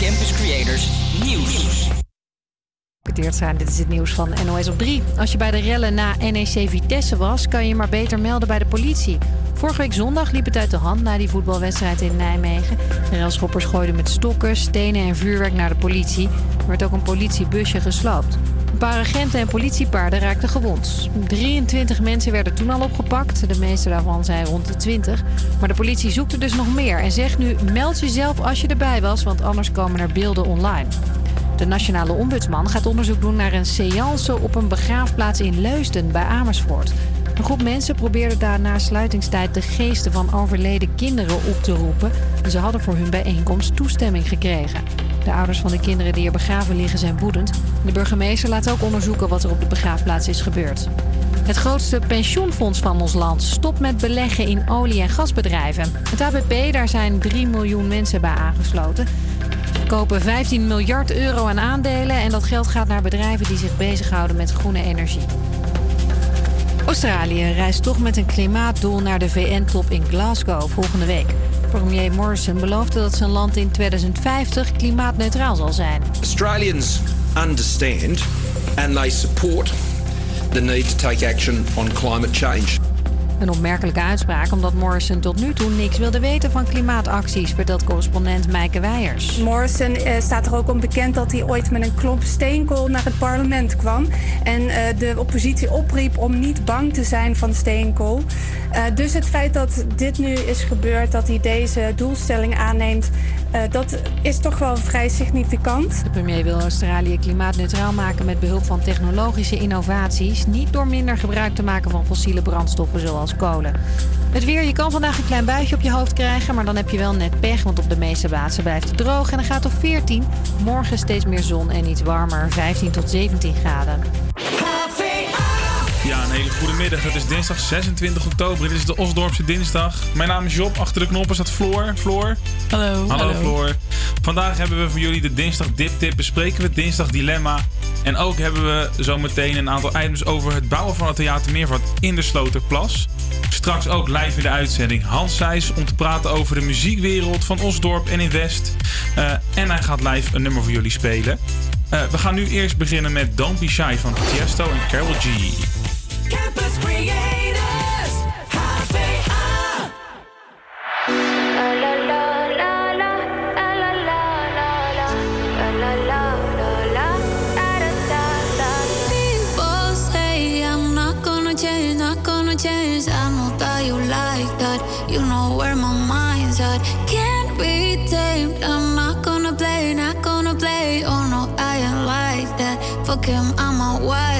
Campus Creators Nieuws. zijn. Dit is het nieuws van NOS op 3. Als je bij de rellen na NEC Vitesse was, kan je maar beter melden bij de politie. Vorige week zondag liep het uit de hand na die voetbalwedstrijd in Nijmegen. De relschoppers gooiden met stokken, stenen en vuurwerk naar de politie. Er werd ook een politiebusje gesloopt. Een paar agenten en politiepaarden raakten gewond. 23 mensen werden toen al opgepakt. De meeste daarvan zijn rond de 20. Maar de politie zoekt er dus nog meer en zegt nu: meld jezelf als je erbij was, want anders komen er beelden online. De nationale ombudsman gaat onderzoek doen naar een seance op een begraafplaats in Leusden bij Amersfoort. Een groep mensen probeerde daar na sluitingstijd de geesten van overleden kinderen op te roepen. Ze hadden voor hun bijeenkomst toestemming gekregen. De ouders van de kinderen die er begraven liggen zijn woedend. De burgemeester laat ook onderzoeken wat er op de begraafplaats is gebeurd. Het grootste pensioenfonds van ons land stopt met beleggen in olie- en gasbedrijven. Het ABP, daar zijn 3 miljoen mensen bij aangesloten. Ze kopen 15 miljard euro aan aandelen en dat geld gaat naar bedrijven die zich bezighouden met groene energie. Australië reist toch met een klimaatdoel naar de VN-top in Glasgow volgende week. Premier Morrison beloofde dat zijn land in 2050 klimaatneutraal zal zijn. Australians understand and they support the need to take action on climate change. Een opmerkelijke uitspraak omdat Morrison tot nu toe niks wilde weten van klimaatacties, vertelt correspondent Meike Weijers. Morrison eh, staat er ook om bekend dat hij ooit met een klomp steenkool naar het parlement kwam. En eh, de oppositie opriep om niet bang te zijn van steenkool. Uh, dus het feit dat dit nu is gebeurd, dat hij deze doelstelling aanneemt, uh, dat is toch wel vrij significant. De premier wil Australië klimaatneutraal maken met behulp van technologische innovaties, niet door minder gebruik te maken van fossiele brandstoffen zoals kolen. Het weer, je kan vandaag een klein buitje op je hoofd krijgen, maar dan heb je wel net pech, want op de meeste plaatsen blijft het droog en dan gaat op 14. Morgen steeds meer zon en iets warmer, 15 tot 17 graden. Ja, een hele goede middag. Het is dinsdag 26 oktober. Dit is de Osdorpse dinsdag. Mijn naam is Job. Achter de knoppen staat Floor. Floor. Hallo. Hallo, Floor. Vandaag hebben we voor jullie de dinsdag diptip. Bespreken we het dinsdag dilemma. En ook hebben we zometeen een aantal items over het bouwen van het Theater Meervat in de Sloterplas. Straks ook live in de uitzending Hans Seijs om te praten over de muziekwereld van Osdorp en in West. Uh, en hij gaat live een nummer voor jullie spelen. Uh, we gaan nu eerst beginnen met Don't Be Shy van Tiesto en Carol G. Campus Creators, HVA. La la la la la, la la la la la, la la la la la, da da da. People say I'm not gonna change, not gonna change. I know that you like that. You know where my mind's at. Can't be tamed. I'm not gonna play, not gonna play. Oh no, I ain't like that. Fuck him, I'm a wildcat.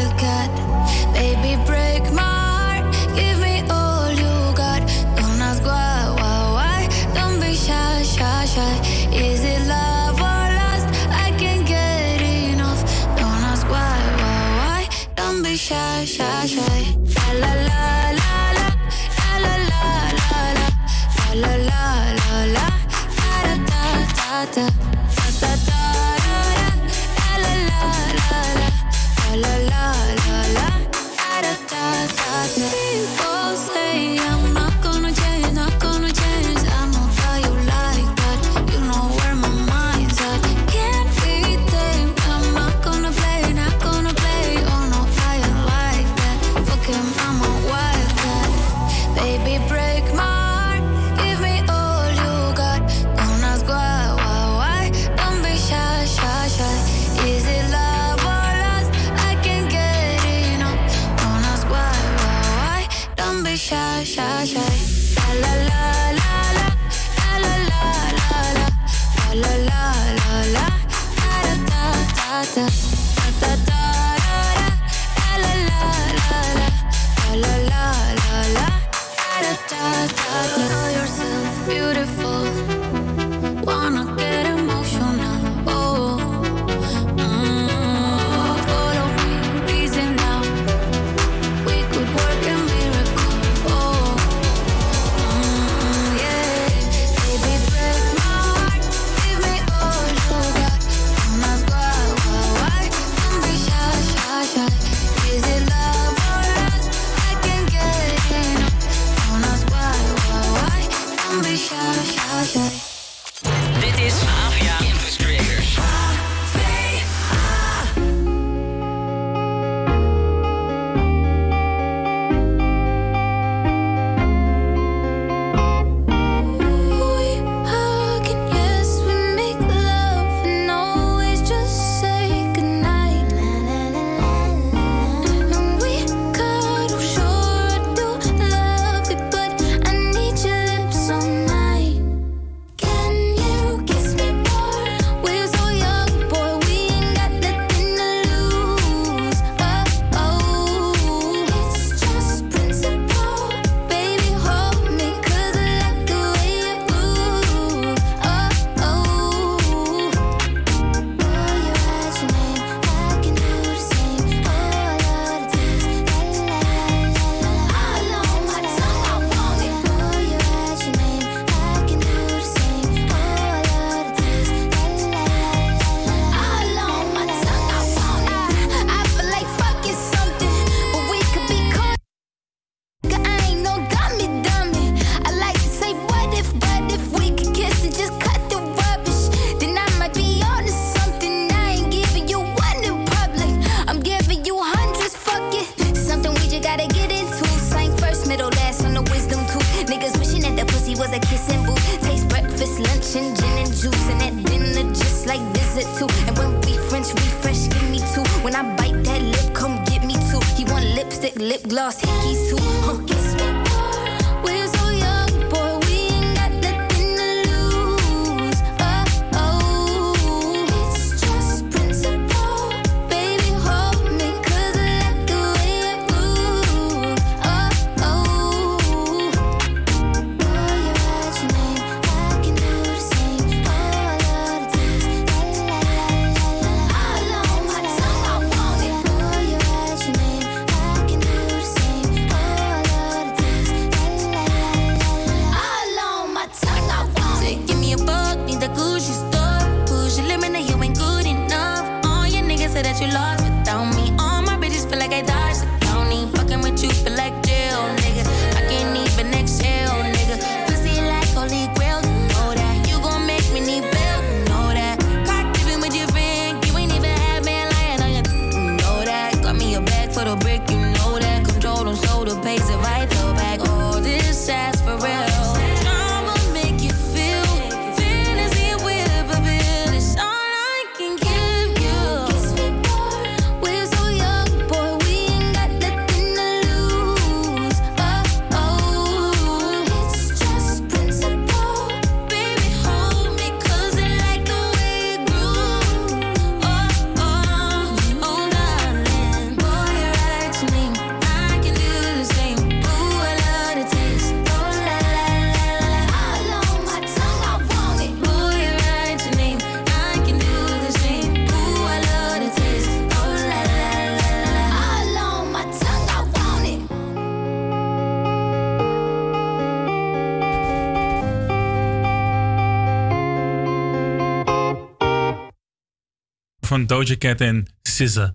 van Doja en SZA.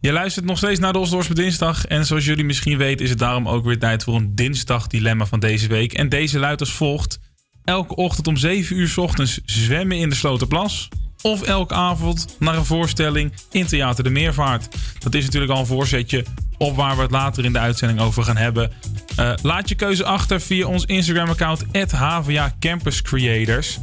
Je luistert nog steeds naar de Osdorps Dinsdag. En zoals jullie misschien weten is het daarom ook weer tijd voor een dinsdag dilemma van deze week. En deze luidt als volgt. Elke ochtend om 7 uur s ochtends zwemmen in de Slotenplas Of elke avond naar een voorstelling in Theater de Meervaart. Dat is natuurlijk al een voorzetje op waar we het later in de uitzending over gaan hebben. Eh, laat je keuze achter via ons Instagram-account, HVA Campus Creators.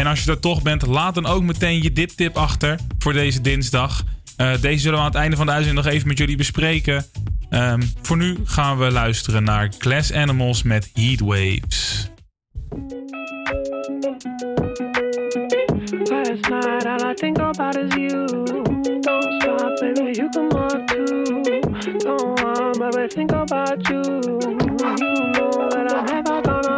En als je dat toch bent, laat dan ook meteen je diptip achter voor deze dinsdag. Eh, deze zullen we aan het einde van de uitzending nog even met jullie bespreken. Ehm, voor nu gaan we luisteren naar Glass Animals met Heatwaves. Think about you. You know that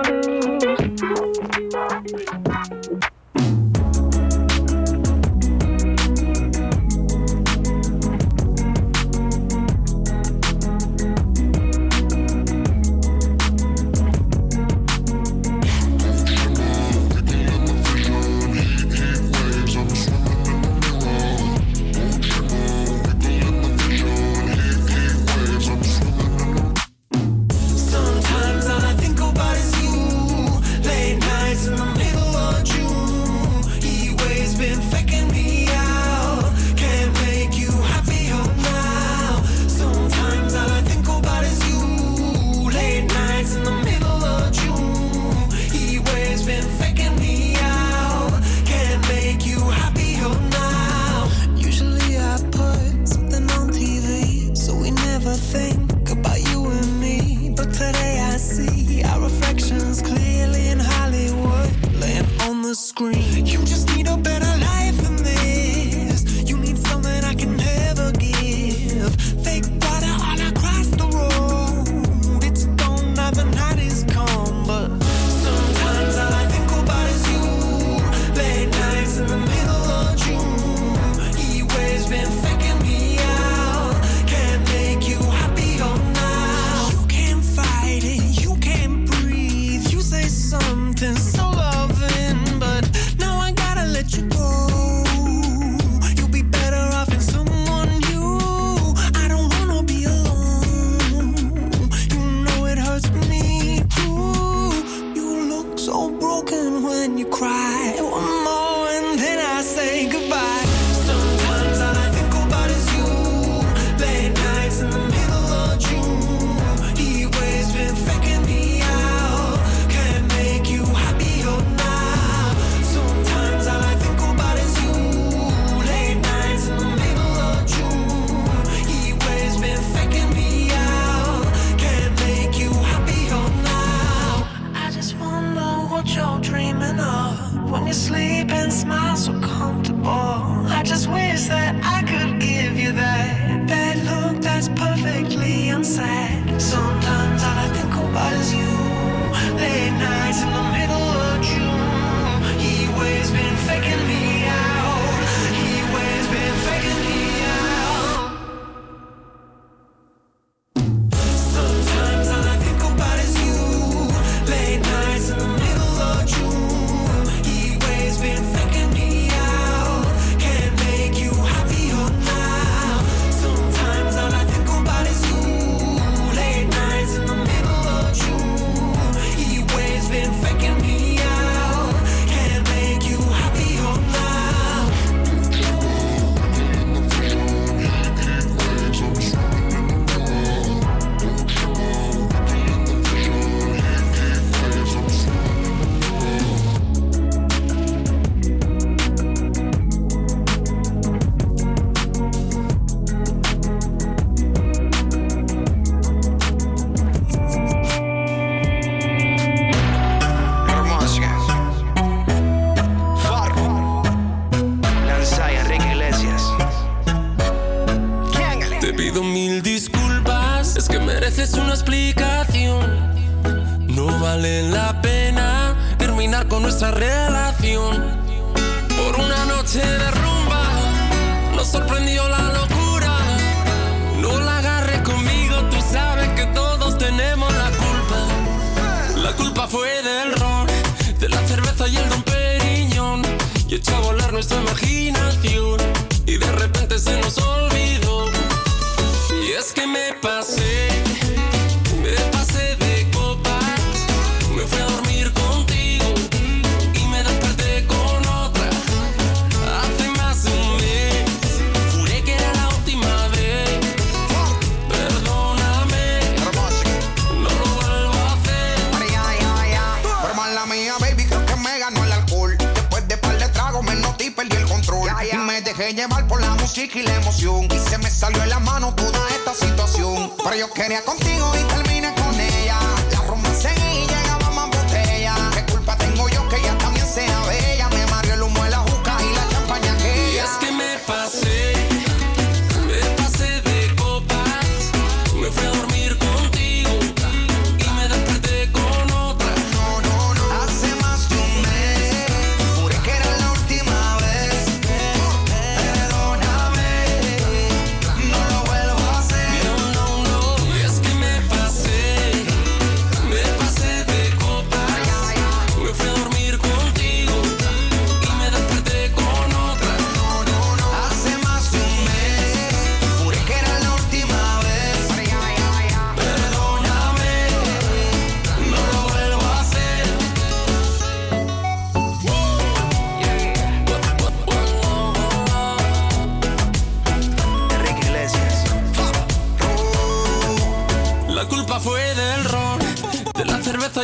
broken when you cry.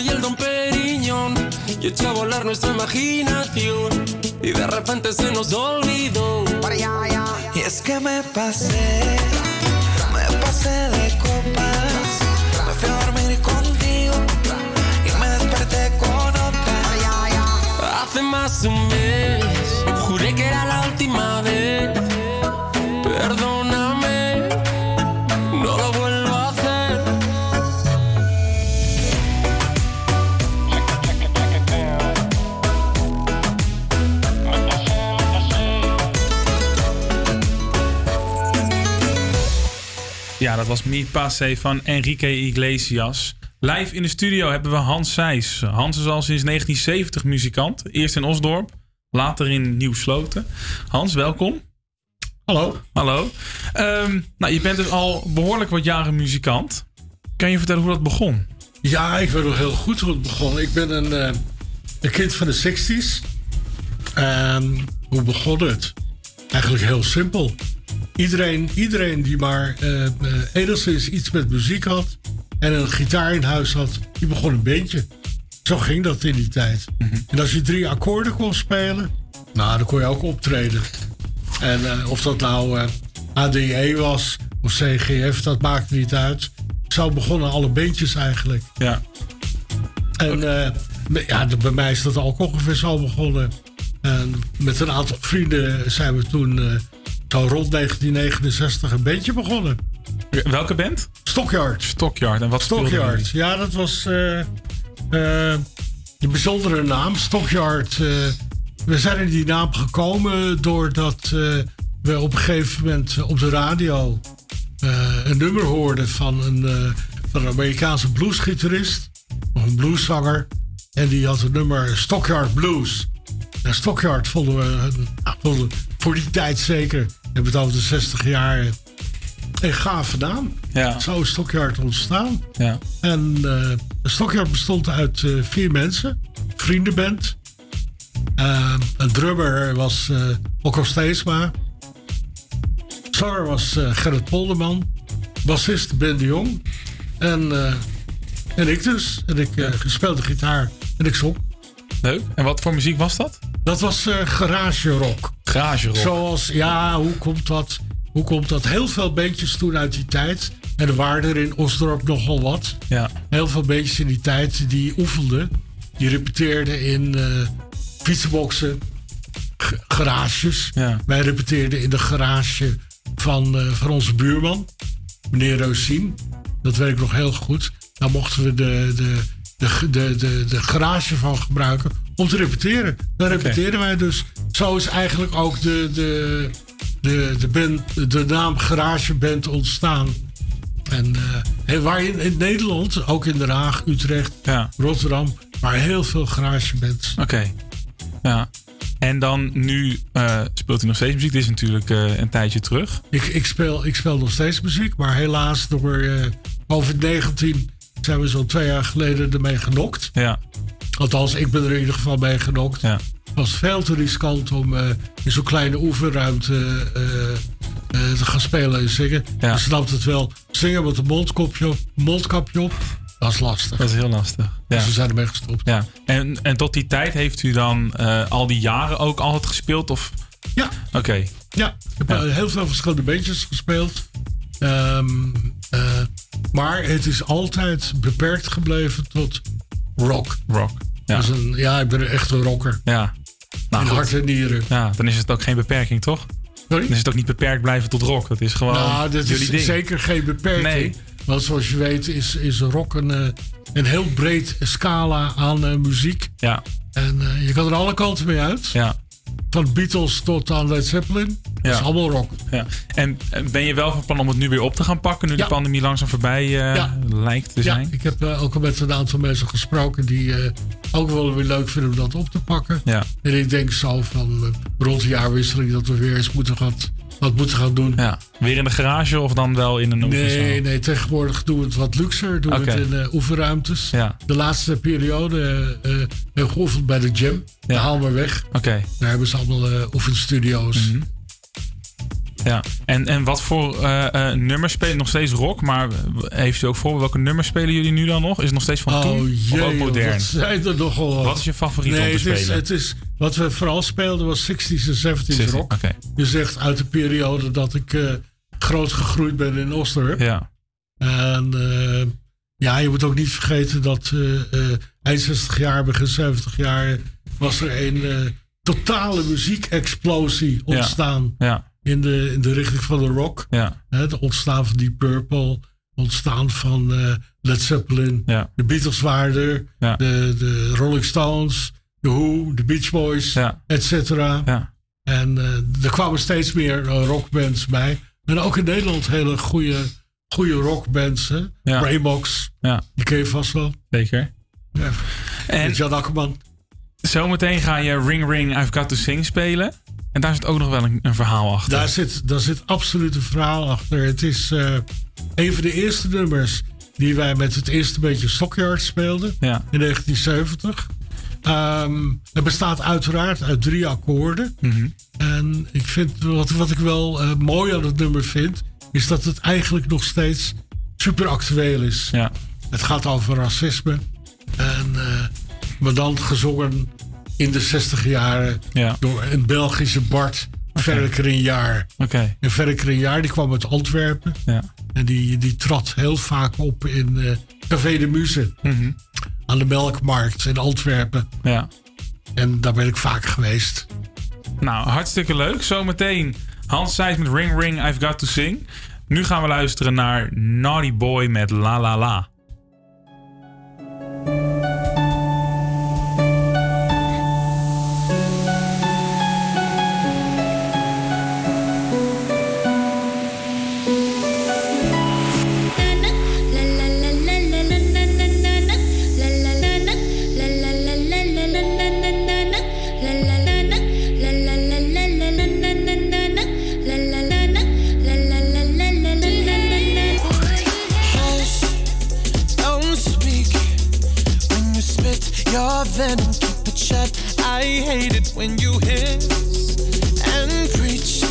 Y el don Periñón. Y echó a volar nuestra imaginación. Y de repente se nos olvidó. Y es que me pasé. Me pasé de copas. Me fui a dormir contigo. Y me desperté con otra. Hace más de un mes, juré que era la última vez. Dat was Mi Passe van Enrique Iglesias. Live in de studio hebben we Hans Seys. Hans is al sinds 1970 muzikant. Eerst in Osdorp, later in Nieuw-Sloten. Hans, welkom. Hallo. Hallo. Ehm, nou, je bent dus al behoorlijk wat jaren muzikant. Kan je vertellen hoe dat begon? Ja, ik weet nog heel goed hoe het begon. Ik ben een, eh, een kind van de 60s. En hoe begon het? Eigenlijk heel simpel. Iedereen, iedereen die maar eh, enigszins iets met muziek had en een gitaar in huis had, die begon een bandje. Zo ging dat in die tijd. En als je drie akkoorden kon spelen, nou, dan kon je ook optreden. En eh, of dat nou eh, ADE was of CGF, dat maakte niet uit. Zo begonnen alle bandjes eigenlijk. Ja. En ja, de- bij mij is dat ook ongeveer zo begonnen. En met een aantal vrienden zijn we toen zo rond 1969 een bandje begonnen. Welke band? Stockyard. Stockyard. En wat Stockyard. Ja, dat was eh, eh, een bijzondere naam. Stockyard. eh, we zijn in die naam gekomen doordat eh, we op een gegeven moment op de radio eh, een nummer hoorden van een, eh, van een Amerikaanse bluesgitarist. Of een blueszanger. En die had het nummer Stockyard Blues. En Stockyard vonden we nou, vonden we voor die tijd zeker. Hebben het over de 60 jaar. Een gave naam. Ja. Zo is Stockyard ontstaan. Ja. En eh Stockyard bestond uit eh, vier mensen. Vriendenband. Eh, een drummer was eh Okko Steesma. Zanger was Gerrit Polderman. Bassist Ben de Jong. En, en ik dus. En ik speelde gitaar en ik zong. Leuk. En wat voor muziek was dat? Dat was eh, garage rock. Garage rock. Zoals, ja, hoe komt dat? Hoe komt dat? Heel veel bandjes toen uit die tijd. En er waren er in Osdorp nogal wat. Ja. Heel veel bandjes in die tijd die oefenden. Die repeteerden in eh fietsenboxen, garages. Wij repeteerden in de garage van, eh, van onze buurman, meneer Reusien. Dat weet ik nog heel goed. Daar mochten we de, de, de, de, de, de garage van gebruiken om te repeteren. Daar repeteren wij dus. Zo is eigenlijk ook de, de, de, de, band, de naam Garage Band ontstaan. En eh, waar in, in Nederland, ook in Den Haag, Utrecht, Rotterdam, maar heel veel garagebands. Oké. Ja. En dan nu eh, speelt hij nog steeds muziek. Dit is natuurlijk eh, een tijdje terug. Ik, ik, speel, ik speel nog steeds muziek, maar helaas door eh COVID-19 zijn we zo'n twee jaar geleden ermee genokt. Ja. Althans, ik ben er in ieder geval mee genokt. Ja. Het was veel te riskant om eh, in zo'n kleine oefenruimte eh, eh, te gaan spelen en zingen. Ja. Je snapt het wel. Zingen met een mondkapje op, mondkapje op, dat is lastig. Dat is heel lastig. Ja. Dus we zijn ermee gestopt. Ja. En, en tot die tijd heeft u dan al die jaren ook altijd gespeeld? Of? Ja. Oké. Ja, ik heb heel veel verschillende bandjes gespeeld. Ehm, eh, maar het is altijd beperkt gebleven tot rock. Rock. Ja. Dus een, ja, ik ben echt een rocker. Ja. Nou, in hart en nieren. Ja, dan is het ook geen beperking, toch? Sorry? Dan is het ook niet beperkt blijven tot rock. Dat is gewoon nou, dat is ding. zeker geen beperking. Nee. Want zoals je weet is, is rock een, eh, een heel breed scala aan eh, muziek. Ja. En eh, je kan er alle kanten mee uit. Ja. Van Beatles tot aan Led Zeppelin. Dat is allemaal rock. Ja. En en ben je wel van plan om het nu weer op te gaan pakken, nu Ja. de pandemie langzaam voorbij eh, Ja. lijkt te Ja, zijn? ik heb eh, ook al met een aantal mensen gesproken die eh, ook wel weer leuk vinden om dat op te pakken. Ja. En ik denk zo van rond de jaarwisseling dat we weer eens moeten gaan, wat moeten gaan doen. Ja. Weer in de garage of dan wel in een oefenzaal? Nee, nee, tegenwoordig doen we het wat luxer. Doen we het in eh, oefenruimtes. Ja. De laatste periode we geoefend bij de gym. De Haalmerweg. Oké. Daar hebben ze allemaal oefenstudio's. Mhm. Ja. En, en wat voor eh, eh, nummers spelen nog steeds rock? Maar heeft u ook voor welke nummers spelen jullie nu dan nog? Is het nog steeds van Oh toen? jee, of ook modern? dat zijn er nogal wat. Wat is je favoriet nee, om te het is, spelen? het is, wat we vooral speelden was 60s en 70s 60s, rock. oké. Dus echt uit de periode dat ik eh, groot gegroeid ben in Osdorp. Ja. En ja, je moet ook niet vergeten dat eind 60 jaar, begin 70 jaar was er een totale muziekexplosie Ja. ontstaan. Ja. In, de, in de richting van de rock. Ja. Hè, Het ontstaan van Deep Purple, ontstaan van eh, Led Zeppelin. Ja. De Beatles waren er, Ja. de, de Rolling Stones, de Who, de Beach Boys, Ja. et cetera. Ja. En eh, er kwamen steeds meer eh, rockbands bij. En ook in Nederland hele goede, goede rockbands. Hè? Ja. Brainbox, Ja. die ken je vast wel. Zeker. Ja. En- Jan Akkerman. Zometeen ga je Ring Ring I've Got To Sing spelen. En daar zit ook nog wel een, een verhaal achter. Daar zit, daar zit absoluut een verhaal achter. Het is eh, een van de eerste nummers die wij met het eerste beetje Stockyard speelden. Ja. In 1970. Ehm, het bestaat uiteraard uit drie akkoorden. Mhm. En ik vind, wat, wat ik wel eh, mooi aan het nummer vind, is dat het eigenlijk nog steeds super actueel is. Ja. Het gaat over racisme. En, eh, maar dan gezongen in de 60 jaren Ja. door een Belgische Bart, Verker jaar. Oké. En Verker jaar die kwam uit Antwerpen. Ja. En die, die trad heel vaak op in eh, Café de Muze. Mhm. aan de Melkmarkt in Antwerpen. Ja. En daar ben ik vaak geweest. Nou, hartstikke leuk. Zometeen Hans Seijs met Ring Ring I've Got To Sing. Nu gaan we luisteren naar Naughty Boy met La La La. I hate it when you hiss and preach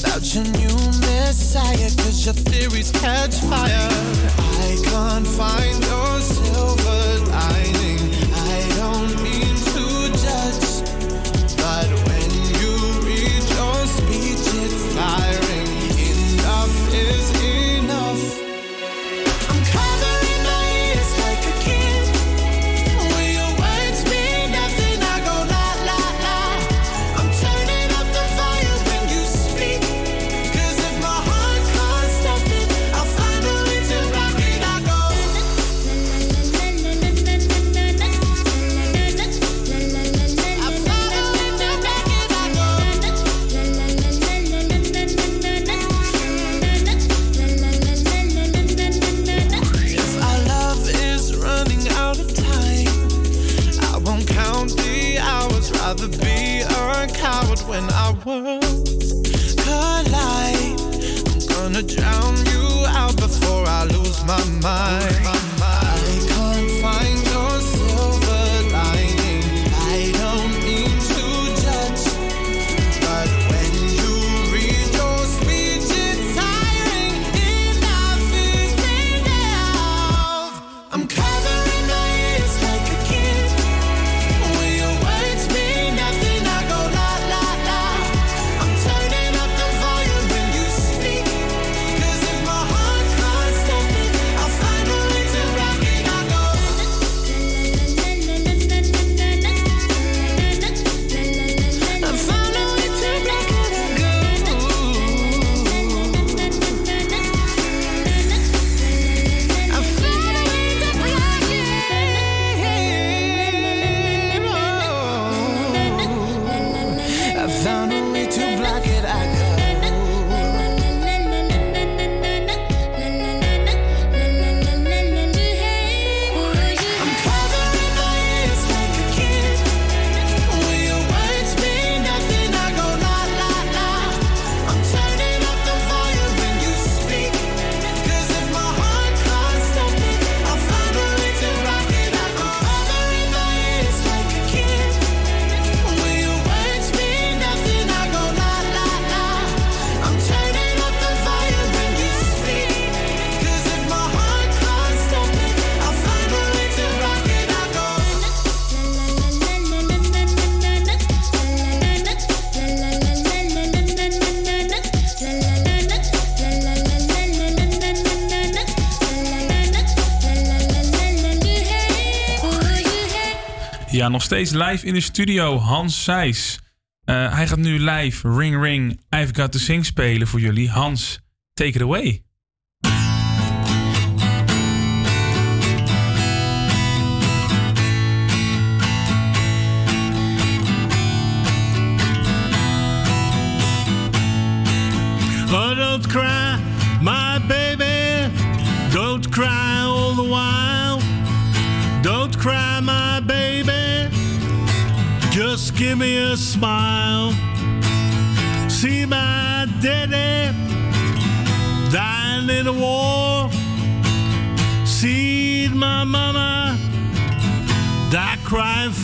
about your new messiah. Cause your theories catch fire. I can't find your silver lining. Nog steeds live in de studio, Hans Seijs. Eh, hij gaat nu live Ring Ring I've Got To Sing spelen voor jullie. Hans, take it away.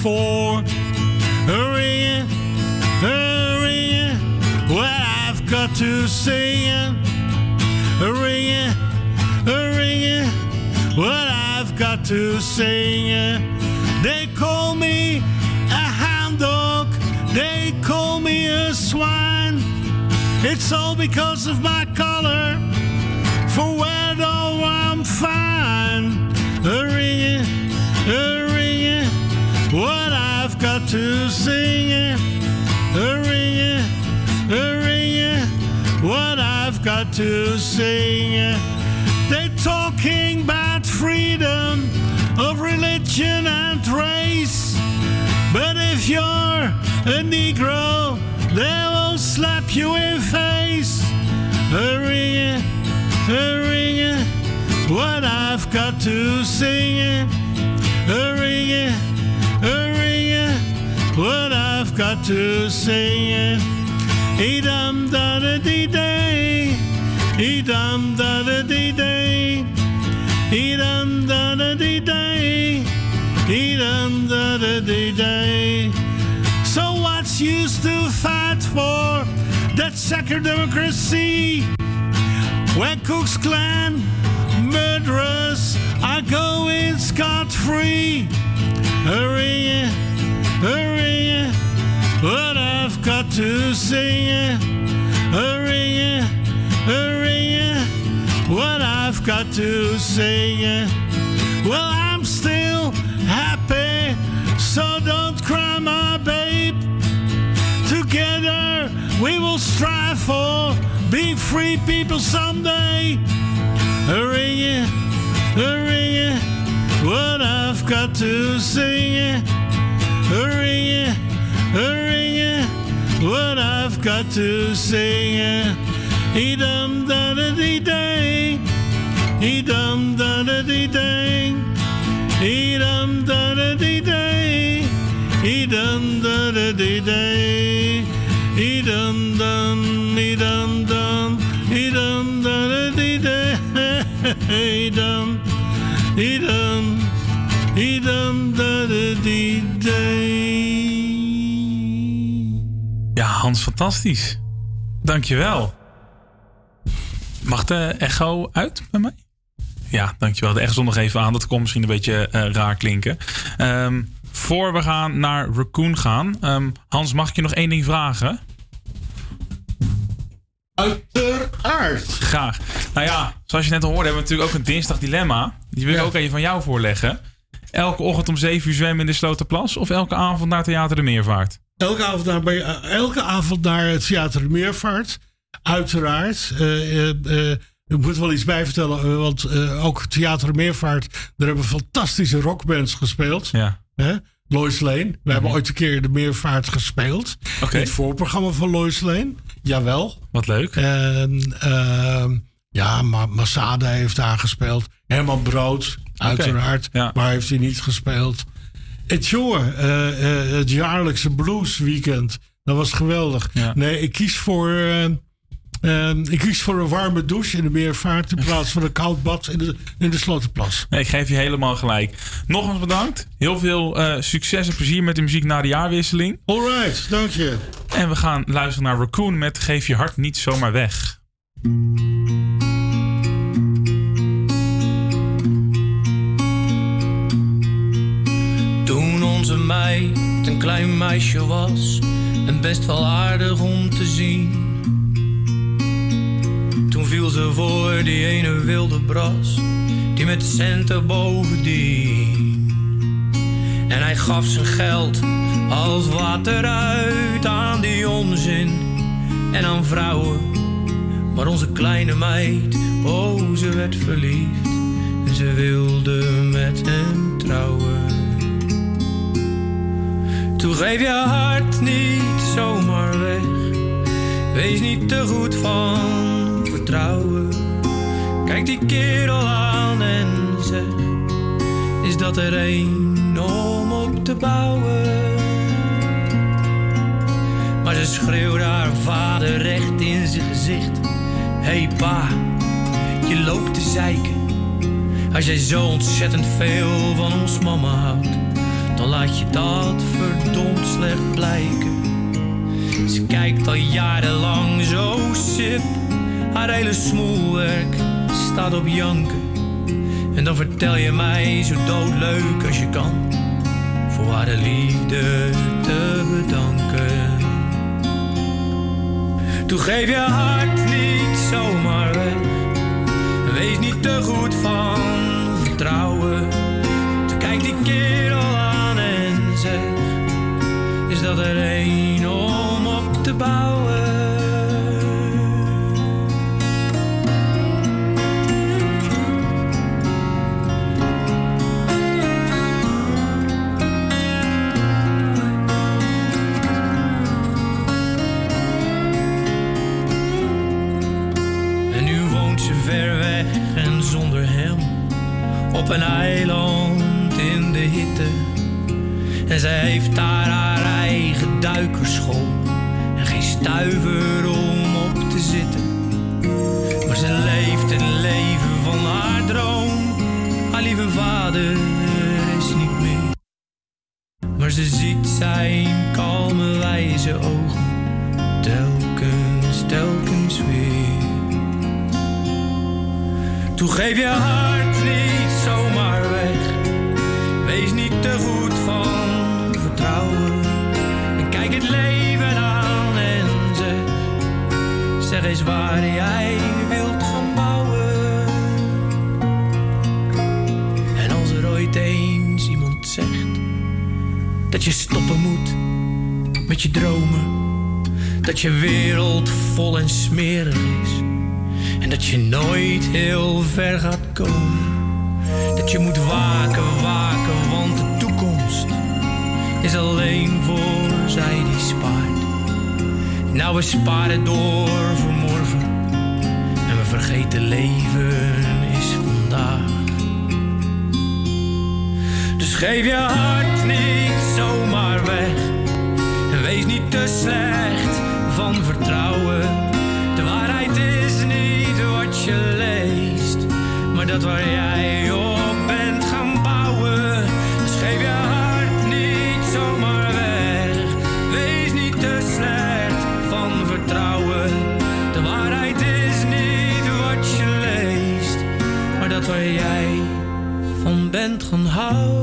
For. Hurry, hurry, well, I've got to sing ring it. Well, I've got to sing. They call me a hound dog. They call me a swine. It's all because of my color. To sing it, ring it, ring it, what I've got to sing it. They're talking about freedom of religion and race. But if you're a Negro, they will slap you in face. Ring it, ring it, what I've got to sing it. It, ring it, what I've got to it. Edam da da dee day, edam da da dee day, edam da da dee day, edam da da dee day. So what's used to fight for that second democracy? When Cook's Clan murderers are going scot free. Hurry, hurry, what I've got to sing. Hurry, hurry, what I've got to sing. Well, I'm still happy, so don't cry, my babe. Together we will strive for being free people someday. Hurry, hurry, what I've got to sing. A ring, a hurry, what I've got to say. He dum da da dee dang, he dum da da dee dang, he dum da da dee dang, he dum da da dee dang, he dum dum, he dum. Dum, he dum da da dee dang, he dum, he dum, he dum da da dee dang. Hans, fantastisch. Dankjewel. Mag de echo uit bij mij? Ja, dankjewel. De echo nog even aan. Dat kon misschien een beetje eh, raar klinken. Ehm, voor we gaan naar Raccoon gaan. ehm, Hans, mag ik je nog één ding vragen? Uiteraard. Graag. Nou ja, zoals je net al hoorde, hebben we natuurlijk ook een dinsdag dilemma. Die wil ik ook even van jou voorleggen. Elke ochtend om 7 uur zwemmen in de Sloterplas of elke avond naar Theater de Meervaart? Elke avond naar, bij, eh, elke avond naar het Theater Meervaart. Uiteraard. Eh, eh, ik moet wel iets bij vertellen, want ook Theater Meervaart, daar hebben fantastische rockbands gespeeld. Ja. Hè? Lois Lane. We hebben ooit een keer de Meervaart gespeeld. Oké. In het voorprogramma van Lois Lane. Jawel. Wat leuk. En ehm, ja, Ma Masada heeft daar gespeeld. Herman Brood, uiteraard. Maar heeft hij niet gespeeld. Jongen, eh, eh, het jaarlijkse bluesweekend. Dat was geweldig. Nee, ik kies voor... eh, ik kies voor een warme douche in de meervaart in plaats van een koud bad in de, in de Slotenplas. Nee, ik geef je helemaal gelijk. Nogmaals bedankt. Heel veel succes en plezier met de muziek na de jaarwisseling. Alright, dank je. En we gaan luisteren naar Raccoon met Geef je hart niet zomaar weg. Meid een klein meisje was en best wel aardig om te zien. Toen viel ze voor die ene wilde bras, die met centen bovendien. En hij gaf zijn geld als water uit aan die onzin en aan vrouwen. Maar onze kleine meid, oh ze werd verliefd en ze wilde met hem trouwen. Toen geef je hart niet zomaar weg. Wees niet te goed van vertrouwen. Kijk die kerel aan en zeg: Is dat er een om op te bouwen? Maar ze schreeuwde haar vader recht in zijn gezicht: Hey pa, je loopt te zeiken. Als jij zo ontzettend veel van ons mama houdt dan laat je dat verdomd slecht blijken. Ze kijkt al jarenlang zo sip, haar hele smoelwerk staat op janken. En dan vertel je mij zo doodleuk als je kan, voor haar de liefde te bedanken. Toen geef je hart niet zomaar weg, wees niet te goed van vertrouwen. Toen kijk die kerel is dat er één om op te bouwen. En nu woont ze ver weg en zonder hem op een eiland in de hitte. En zij heeft daar duikerschool en geen stuiver om op te zitten. Maar ze leeft het leven van haar droom. Haar lieve vader is niet meer. Maar ze ziet zijn kalme wijze ogen telkens, telkens weer. Toe geef je hart niet zomaar weg. Wees niet te goed Eens waar jij wilt gaan bouwen. En als er ooit eens iemand zegt dat je stoppen moet met je dromen. Dat je wereld vol en smerig is. En dat je nooit heel ver gaat komen. Dat je moet waken, waken, want de toekomst is alleen voor zij die spaart. Nou, we sparen door voor morgen. En we vergeten leven is vandaag. Dus geef je hart niet zomaar weg. En wees niet te slecht van vertrouwen. De waarheid is niet wat je leest, maar dat waar jij op bent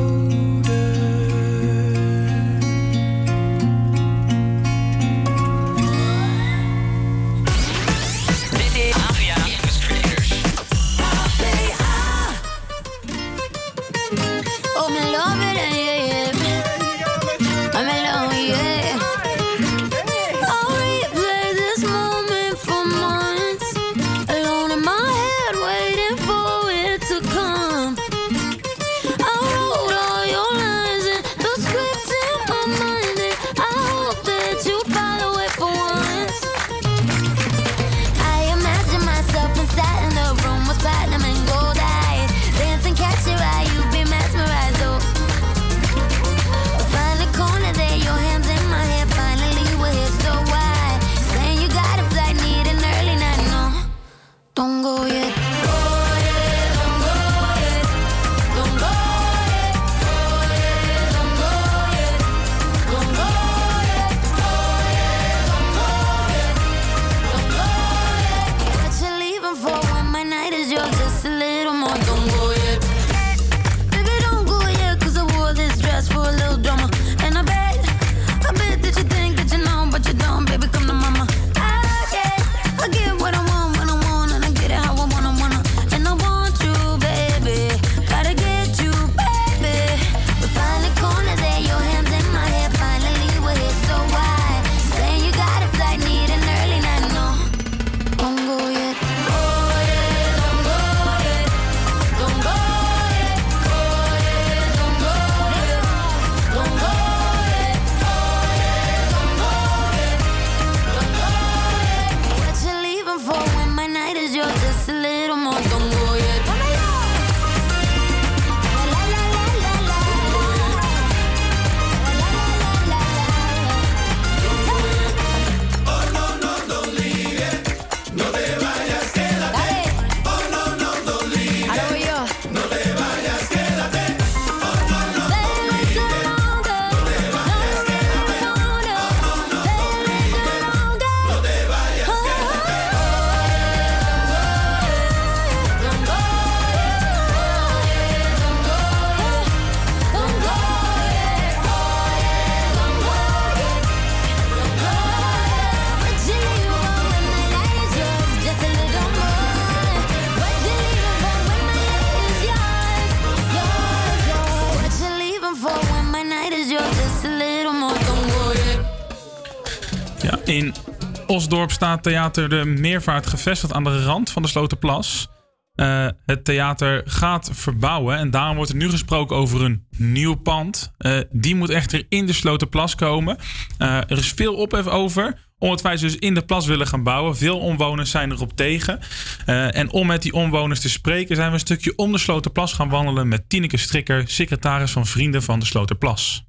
staat Theater de Meervaart gevestigd aan de rand van de Sloterplas. Eh, het theater gaat verbouwen en daarom wordt er nu gesproken over een nieuw pand. Eh, die moet echter in de Sloterplas komen. Eh, er is veel ophef over, omdat wij dus in de plas willen gaan bouwen. Veel omwoners zijn erop tegen. En om met die omwoners te spreken zijn we een stukje om de Sloterplas gaan wandelen met Tineke Strikker, secretaris van Vrienden van de Sloterplas.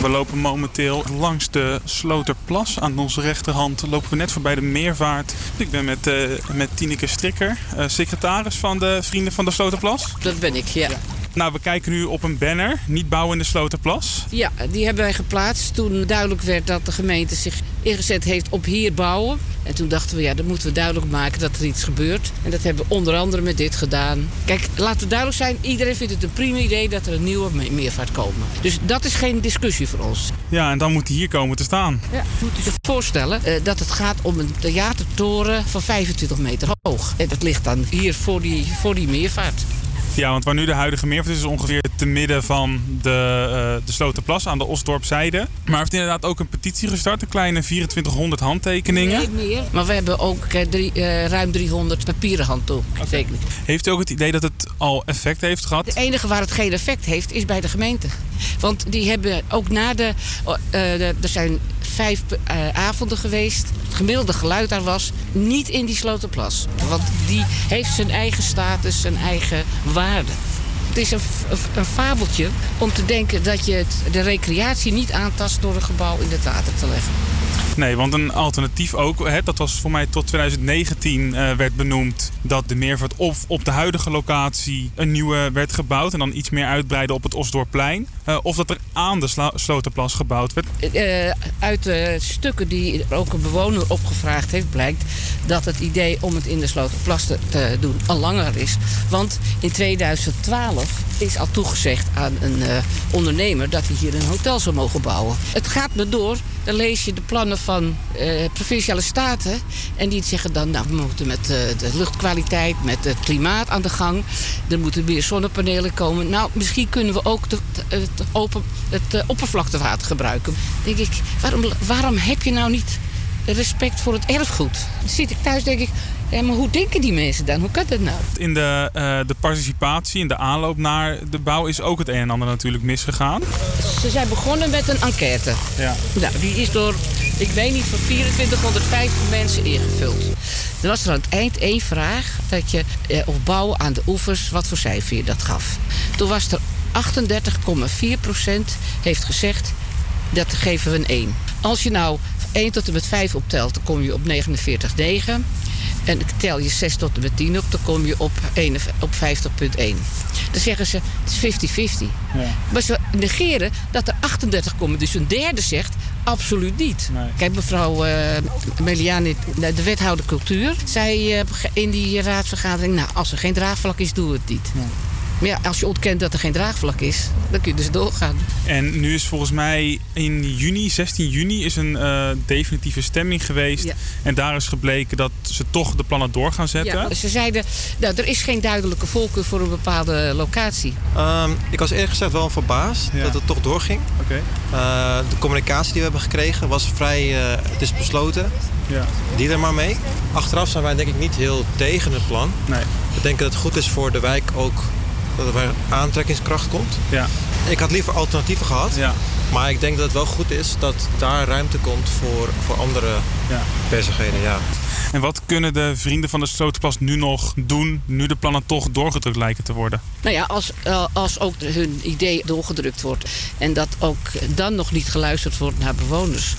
We lopen momenteel langs de Sloterplas. Aan onze rechterhand lopen we net voorbij de Meervaart. Ik ben met, eh, met Tineke Strikker, eh, secretaris van de Vrienden van de Sloterplas. Dat ben ik, ja. Nou, we kijken nu op een banner. Niet bouwen in de Sloterplas. Ja, die hebben wij geplaatst toen duidelijk werd dat de gemeente zich ingezet heeft op hier bouwen. En toen dachten we, ja, dan moeten we duidelijk maken dat er iets gebeurt. En dat hebben we onder andere met dit gedaan. Kijk, laten we duidelijk zijn, iedereen vindt het een prima idee dat er een nieuwe me- meervaart komen. Dus dat is geen discussie voor ons. Ja, en dan moet die hier komen te staan. Ja, moet u zich voorstellen eh, dat het gaat om een theatertoren van 25 meter hoog. En dat ligt dan hier voor die, voor die meervaart. Ja, want waar nu de huidige meervaart is, is ongeveer te midden van de, eh de Sloterplas aan de Osdorpzijde. Maar hij heeft inderdaad ook een petitie gestart, een kleine 2400 handtekeningen. Nee, meer. Maar we hebben ook eh, drie, eh, ruim 300 papieren handtekeningen. Heeft u ook het idee dat het al effect heeft gehad? Het enige waar het geen effect heeft is bij de gemeente. Want die hebben ook na de. de- er zijn vijf eh, avonden geweest. Het gemiddelde geluid daar was niet in die Sloterplas. Want die heeft zijn eigen status, zijn eigen waarde. Het is een, fabeltje om te denken dat je het, de recreatie niet aantast door een gebouw in het water te leggen. Nee, want een alternatief ook, hè, dat was voor mij tot 2019 eh, werd benoemd dat de meervaart of op de huidige locatie een nieuwe werd gebouwd en dan iets meer uitbreiden op het Osdorpplein. eh, of dat er aan de Sla- Sloterplas gebouwd werd. Eh, uit de stukken die ook een bewoner opgevraagd heeft, blijkt dat het idee om het in de Sloterplas te, te doen al langer is. Want in 2012 is al toegezegd aan een eh, ondernemer dat hij hier een hotel zou mogen bouwen. Het gaat me door. Dan lees je de plannen van eh, provinciale staten. En die zeggen dan, nou, we moeten met eh, de luchtkwaliteit, met het klimaat aan de gang. Er moeten meer zonnepanelen komen. Nou, misschien kunnen we ook het, open, het oppervlaktewater gebruiken. denk ik, waarom, waarom heb je nou niet respect voor het erfgoed? Dan zit ik thuis, denk ik, ja, maar hoe denken die mensen dan? Hoe kan dat nou? In de, eh, de participatie, in de aanloop naar de bouw is ook het een en ander natuurlijk misgegaan. Ze zijn begonnen met een enquête. Ja. Nou, die is door, ik weet niet, van 2450 mensen ingevuld. Er was er aan het eind één vraag dat je eh, op bouwen aan de oevers, wat voor cijfer je dat gaf. Toen was er 38,4 procent heeft gezegd, dat geven we een 1. Als je nou 1 tot en met 5 optelt, dan kom je op 49,9. En tel je 6 tot en met 10 op, dan kom je op, 1 op 50,1. Dan zeggen ze, het is 50-50. Maar ze negeren dat er 38 komen. Dus een derde zegt, absoluut niet. Kijk, mevrouw eh Meliani, de wethouder cultuur, zei eh, in die raadsvergadering... nou, als er geen draagvlak is, doen we het niet. Maar ja, als je ontkent dat er geen draagvlak is, dan kun je dus doorgaan. En nu is volgens mij in juni, 16 juni, is een eh, definitieve stemming geweest. Ja. En daar is gebleken dat ze toch de plannen door gaan zetten. Ja, ze zeiden, nou, er is geen duidelijke voorkeur voor een bepaalde locatie. Ehm, ik was eerlijk gezegd wel verbaasd dat het toch doorging. Oké. Eh, de communicatie die we hebben gekregen was vrij, eh, het is besloten. Ja. Die er maar mee. Achteraf zijn wij denk ik niet heel tegen het plan. Nee. We denken dat het goed is voor de wijk ook dat er weer aantrekkingskracht komt. Ja. Ik had liever alternatieven gehad. Ja. Maar ik denk dat het wel goed is dat daar ruimte komt voor, voor andere Ja. bezigheden. Ja. En wat kunnen de vrienden van de Sloterplas nu nog doen, nu de plannen toch doorgedrukt lijken te worden? Nou ja, als, eh, als ook hun idee doorgedrukt wordt en dat ook dan nog niet geluisterd wordt naar bewoners,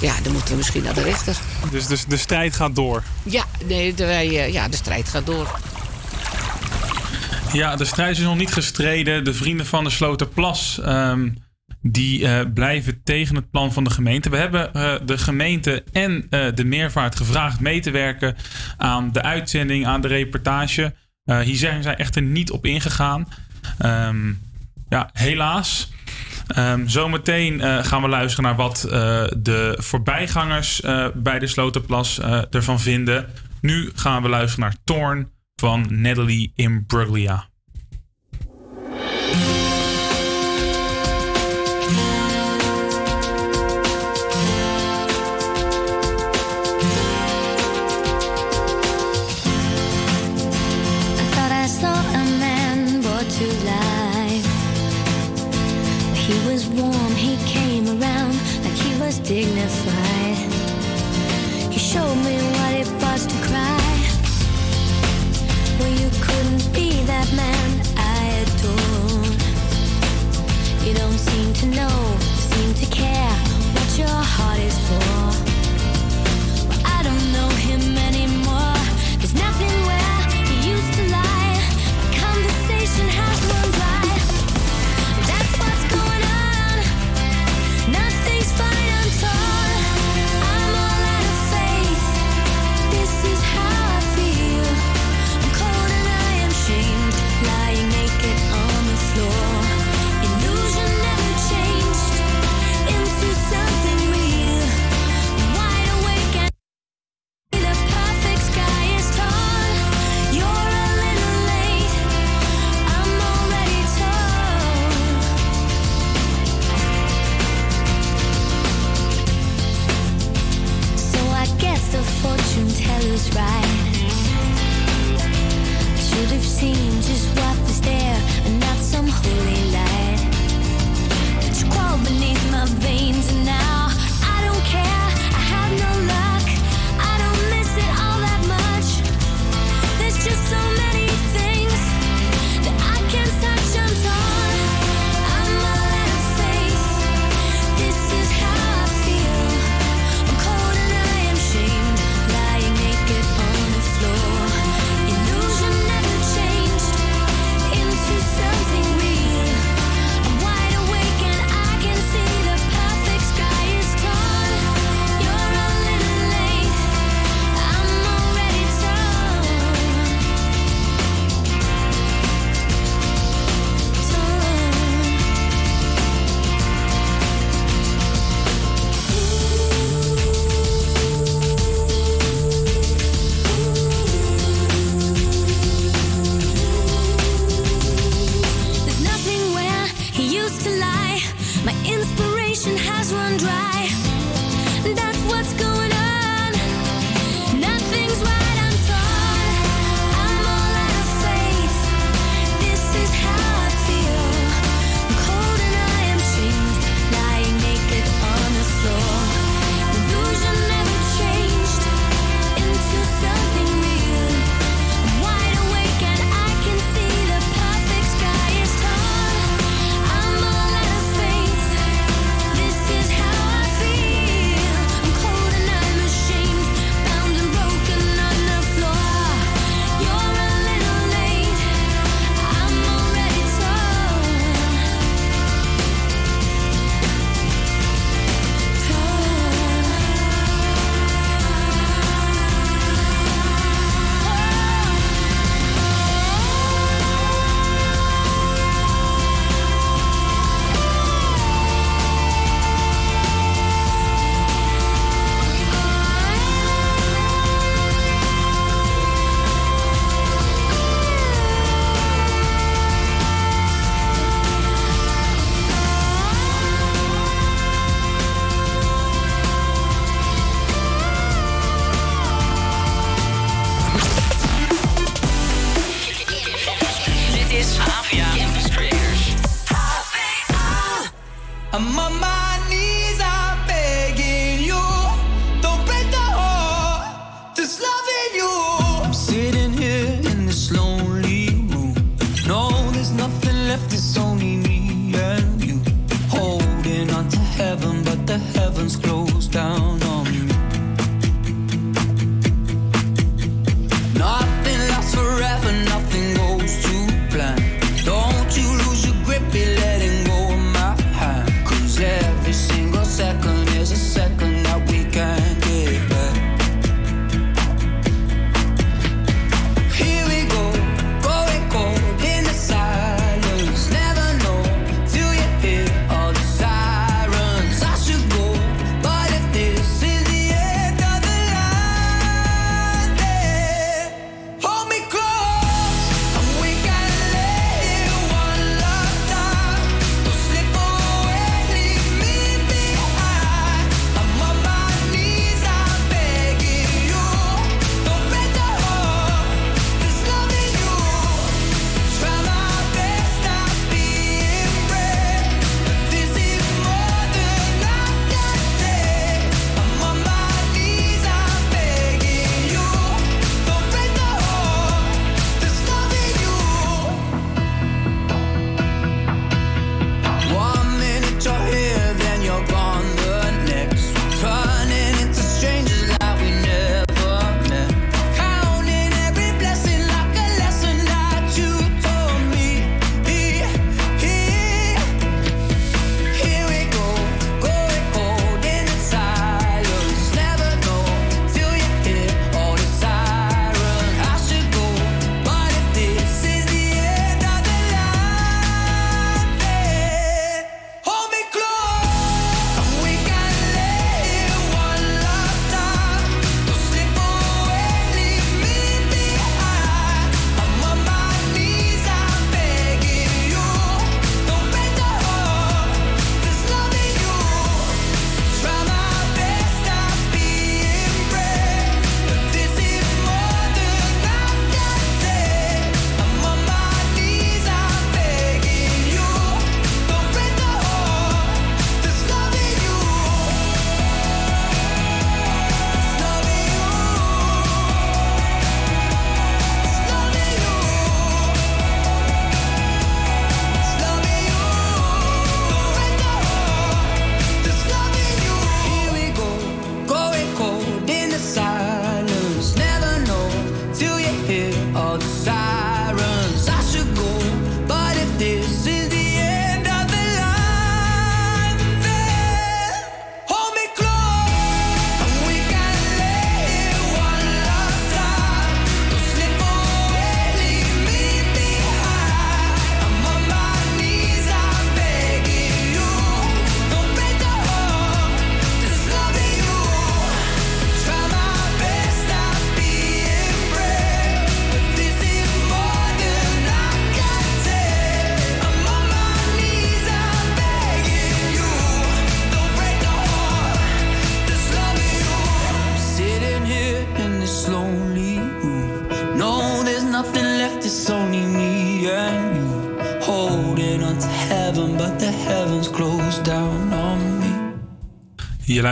ja, dan moeten we misschien naar de rechter. Dus, dus de strijd gaat door. Ja, nee, de, wij, eh, ja, de strijd gaat door. Ja, de strijd is nog niet gestreden. De vrienden van de Sloterplas ehm, die eh, blijven tegen het plan van de gemeente. We hebben eh, de gemeente en eh, de meervaart gevraagd mee te werken aan de uitzending, aan de reportage. Hier zijn zij echter niet op ingegaan. Ehm, ja, helaas. Ehm, zometeen gaan we luisteren naar wat de voorbijgangers bij de Sloterplas eh, ervan vinden. Nu gaan we luisteren naar Torn van Natalie Imbruglia.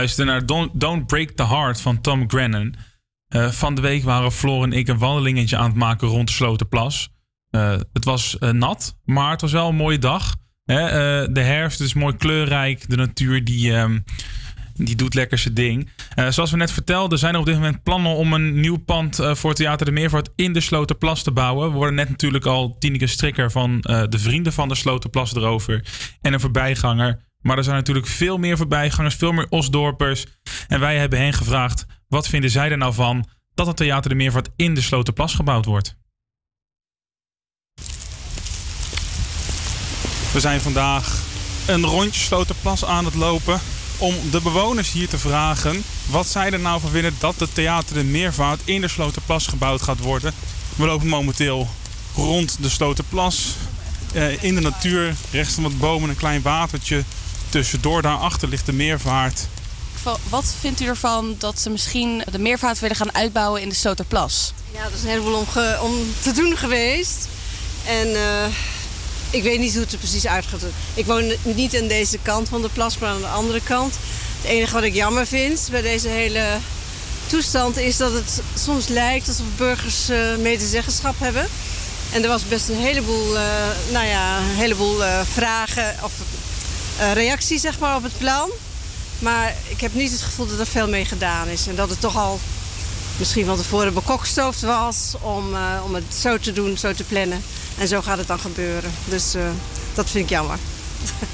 Naar Don't, Don't Break the Heart van Tom Grennan. Eh, van de week waren Floor en ik een wandelingetje aan het maken rond de Slotenplas. Eh, het was eh, nat, maar het was wel een mooie dag. Hè? De herfst is mooi kleurrijk. De natuur die, ehm, die doet lekker zijn ding. Zoals we net vertelden zijn er op dit moment plannen om een nieuw pand voor Theater de Meervoort in de Slotenplas te bouwen. We worden net natuurlijk al Tineke Strikker van de Vrienden van de Slotenplas erover. En een voorbijganger. Maar er zijn natuurlijk veel meer voorbijgangers, veel meer Osdorpers. En wij hebben hen gevraagd, wat vinden zij er nou van dat het Theater de Meervoort in de Slotenplas gebouwd wordt? We zijn vandaag een rondje Sloterplas aan het lopen om de bewoners hier te vragen wat zij er nou van vinden dat het Theater de Meervoud in de Sloterplas gebouwd gaat worden. We lopen momenteel rond de Sloterplas eh, in de natuur, rechts van wat bomen een klein watertje. Tussendoor daarachter ligt de Meervaart. Wat vindt u ervan dat ze misschien de meervaart willen gaan uitbouwen in de Sloterplas? Ja, er is een heleboel om, ge- om te doen geweest. En eh, ik weet niet hoe het er precies uit gaat. Ik woon niet aan deze kant van de plas, maar aan de andere kant. Het enige wat ik jammer vind bij deze hele toestand is dat het soms lijkt alsof burgers eh medezeggenschap hebben. En er was best een heleboel, eh, nou ja, een heleboel eh, vragen of eh, reacties zeg maar, op het plan. Maar ik heb niet het gevoel dat er veel mee gedaan is. En dat het toch al misschien van tevoren bekokstoofd was om, eh, om het zo te doen, zo te plannen. En zo gaat het dan gebeuren. Dus eh, dat vind ik jammer.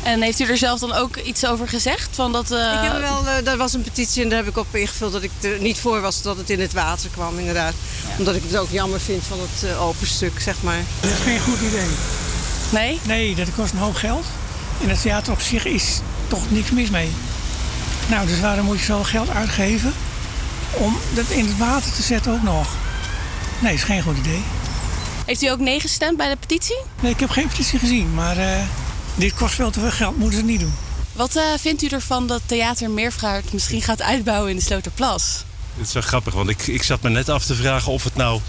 En heeft u er zelf dan ook iets over gezegd? Van dat, eh, Ik heb er wel, eh, daar was een petitie en daar heb ik op ingevuld dat ik er niet voor was dat het in het water kwam, inderdaad. Omdat ik het ook jammer vind van het open stuk, zeg maar. Dat is geen goed idee. Nee? Nee, dat kost een hoop geld. En het theater op zich is toch niks mis mee. Nou, dus waarom moet je zoveel geld uitgeven om dat in het water te zetten ook nog? Nee, is geen goed idee. Heeft u ook nee gestemd bij de petitie? Nee, ik heb geen petitie gezien, maar eh, dit kost veel te veel geld. Moeten ze niet doen. Wat eh, vindt u ervan dat Theater Meervaart misschien gaat uitbouwen in de Sloterplas? Het is wel grappig, want ik, ik zat me net af te vragen of het nou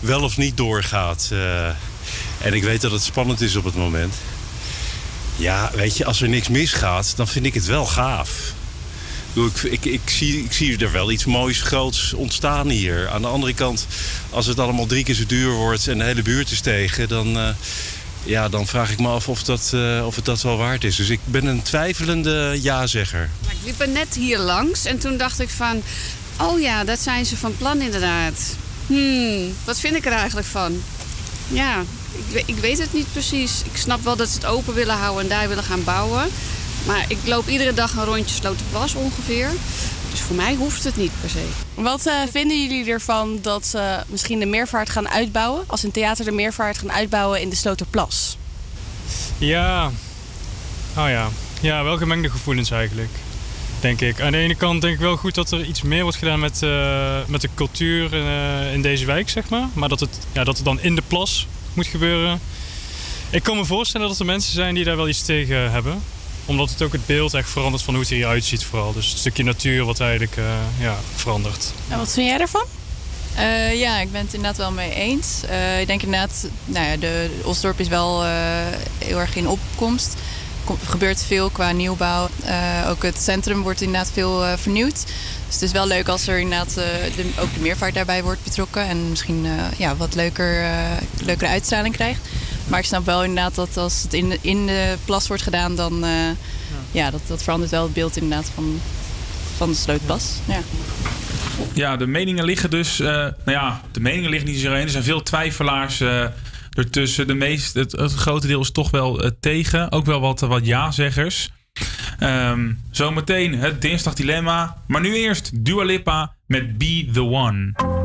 wel of niet doorgaat. Eh, en ik weet dat het spannend is op het moment. Ja, weet je, als er niks misgaat, dan vind ik het wel gaaf. Ik, ik, ik, zie, ik zie er wel iets moois groots ontstaan hier. Aan de andere kant, als het allemaal drie keer zo duur wordt en de hele buurt is tegen, dan, eh, ja, dan vraag ik me af of, dat, eh, of het dat wel waard is. Dus ik ben een twijfelende ja-zegger. Ik liep er net hier langs en toen dacht ik van... Oh ja, dat zijn ze van plan inderdaad. Hmm, wat vind ik er eigenlijk van? Ja, ik, ik weet het niet precies. Ik snap wel dat ze het open willen houden en daar willen gaan bouwen. Maar ik loop iedere dag een rondje Sloterplas ongeveer. Dus voor mij hoeft het niet per se. Wat eh, vinden jullie ervan dat ze misschien de meervaart gaan uitbouwen? Als een theater de meervaart gaan uitbouwen in de Sloterplas? Ja, oh ja. Ja, wel gemengde gevoelens eigenlijk. Denk ik. Aan de ene kant denk ik wel goed dat er iets meer wordt gedaan met, eh, met de cultuur eh, in deze wijk, zeg maar. Maar dat het, ja, dat het dan in de plas moet gebeuren. Ik kan me voorstellen dat er mensen zijn die daar wel iets tegen hebben. Omdat het ook het beeld echt verandert van hoe het er hier uitziet vooral. Dus het stukje natuur wat eigenlijk eh, ja, verandert. En wat vind jij ervan? Eh, ja, ik ben het inderdaad wel mee eens. Eh, ik denk inderdaad, nou ja, de Osdorp is wel eh, heel erg in opkomst. Er gebeurt veel qua nieuwbouw. Eh, ook het centrum wordt inderdaad veel vernieuwd. Dus het is wel leuk als er inderdaad eh, de, ook de meervaart daarbij wordt betrokken. En misschien eh, ja, wat leuker, eh, leukere uitstraling krijgt. Maar ik snap wel inderdaad dat als het in de, in de plas wordt gedaan, dan eh, ja. dat, dat verandert wel het beeld inderdaad van, van de slootplas. Ja. Ja, de meningen liggen dus. eh, nou ja, de meningen liggen niet zo één. Er zijn veel twijfelaars eh, ertussen. De meest, het, het grote deel is toch wel eh, tegen. Ook wel wat, wat ja-zeggers. Ehm, zometeen het dinsdag dilemma. Maar nu eerst Dua Lipa met Be The One.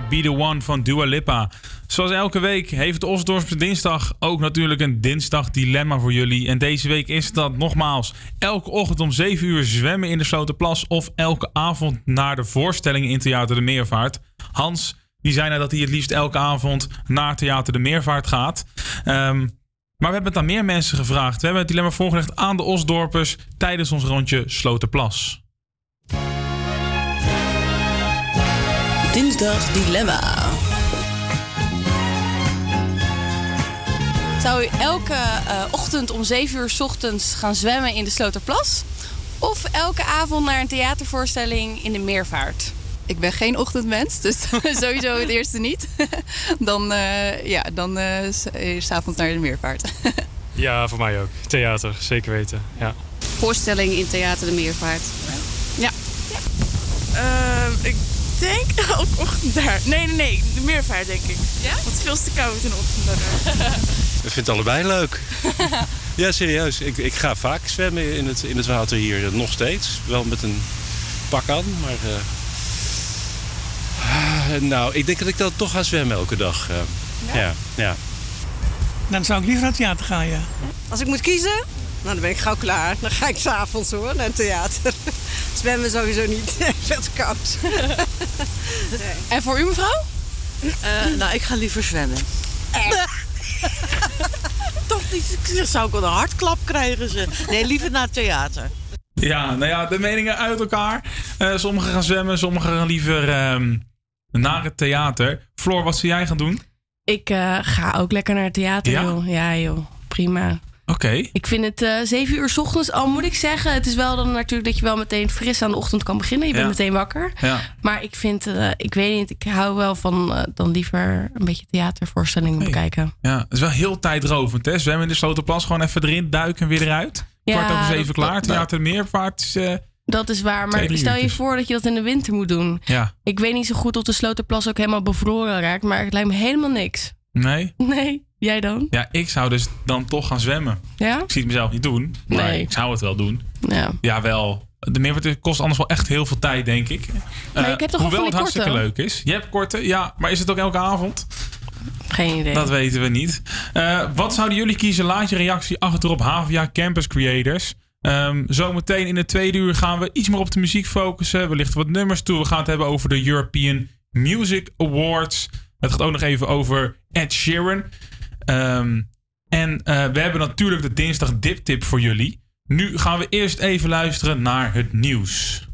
Be The One van Dua Lipa. Zoals elke week heeft de Osdorpse Dinsdag ook natuurlijk een dinsdag dilemma voor jullie. En deze week is dat nogmaals elke ochtend om 7 uur zwemmen in de Slotenplas... of elke avond naar de voorstellingen in Theater de Meervaart. Hans, die zei net dat hij het liefst elke avond naar Theater de Meervaart gaat. Ehm, maar we hebben het aan meer mensen gevraagd. We hebben het dilemma voorgelegd aan de Osdorpers tijdens ons rondje Slotenplas. Dilemma. Zou u elke eh, ochtend om 7 uur 's ochtends gaan zwemmen in de Sloterplas? Of elke avond naar een theatervoorstelling in de Meervaart? Ik ben geen ochtendmens, dus sowieso het eerste niet. dan, eh, ja, dan eh, s- eh, s'avonds naar de meervaart. Ja, voor mij ook. Theater, zeker weten. Ja. Voorstelling in Theater de Meervaart. Ja. Ehm, ik denk ook ochtend daar. Nee, nee, nee. De meervaart denk ik. Ja? Want het is veel te koud in de ochtend daar. Ik vind het allebei leuk. ja, serieus. Ik, ik ga vaak zwemmen in het, in het water hier. Nog steeds. Wel met een pak aan, maar... eh, ah, nou, ik denk dat ik dan toch ga zwemmen elke dag. eh. ja? ja, Dan zou ik liever naar het theater gaan, ja. Als ik moet kiezen, nou, dan ben ik gauw klaar. Dan ga ik s'avonds hoor, naar het theater. Zwemmen sowieso niet. Veel te koud. Nee. En voor u mevrouw? Eh, nou, ik ga liever zwemmen. Toch niet. Dan zou ik wel een hartklap krijgen. Ze. Nee, liever naar het theater. Ja, nou ja, de meningen uit elkaar. Eh, sommigen gaan zwemmen, sommigen gaan liever ehm, naar het theater. Floor, wat zou jij gaan doen? Ik eh, ga ook lekker naar het theater, Ja? joh. Ja, joh. Prima. Oké. Ik vind het eh 7 uur 's ochtends, al moet ik zeggen, het is wel dan natuurlijk dat je wel meteen fris aan de ochtend kan beginnen. Je bent Ja. meteen wakker. Ja. Maar ik vind, eh, ik weet niet, ik hou wel van eh, dan liever een beetje theatervoorstellingen bekijken. Ja, het is wel heel tijdrovend, hè? Zwemmen in de Slotenplas, gewoon even erin duiken en weer eruit. Ja, Kwart over zeven klaar. dat- Theater de Meervaart is... Dat is waar, maar stel je voor dat je dat in de winter moet doen. ja, Ik weet niet zo goed of de Sloterplas ook helemaal bevroren raakt, maar het lijkt me helemaal niks. nee? Nee, jij dan? Ja, ik zou dus dan toch gaan zwemmen. Ja? Ik zie het mezelf niet doen, maar Nee. ik zou het wel doen. Ja. Ja, wel. De Meervaart kost anders wel echt heel veel tijd, denk ik. Maar Eh, ik heb toch hoewel wel het hartstikke korte? leuk is. Je hebt korte, ja. Maar is het ook elke avond? Geen idee. Dat weten we niet. Eh, wat zouden jullie kiezen? Laat je reactie achter op Havia Campus Creators. Ehm, zometeen in de tweede uur gaan we iets meer op de muziek focussen. We lichten wat nummers toe. We gaan het hebben over de European Music Awards. Het gaat ook nog even over Ed Sheeran. Ehm, en eh, we hebben natuurlijk de dinsdag diptip voor jullie. Nu gaan we eerst even luisteren naar het nieuws.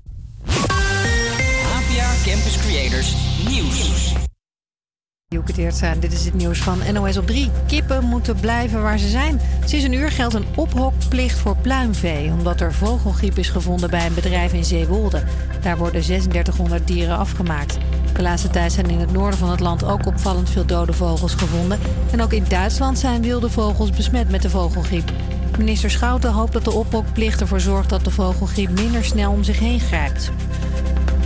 APA Campus Creators Nieuws. Dit is het nieuws van NOS op 3. Kippen moeten blijven waar ze zijn. Sinds een uur geldt een ophokplicht voor pluimvee... omdat er vogelgriep is gevonden bij een bedrijf in Zeewolde. Daar worden 3600 dieren afgemaakt. De laatste tijd zijn in het noorden van het land ook opvallend veel dode vogels gevonden. En ook in Duitsland zijn wilde vogels besmet met de vogelgriep. Minister Schouten hoopt dat de ophokplicht ervoor zorgt... dat de vogelgriep minder snel om zich heen grijpt.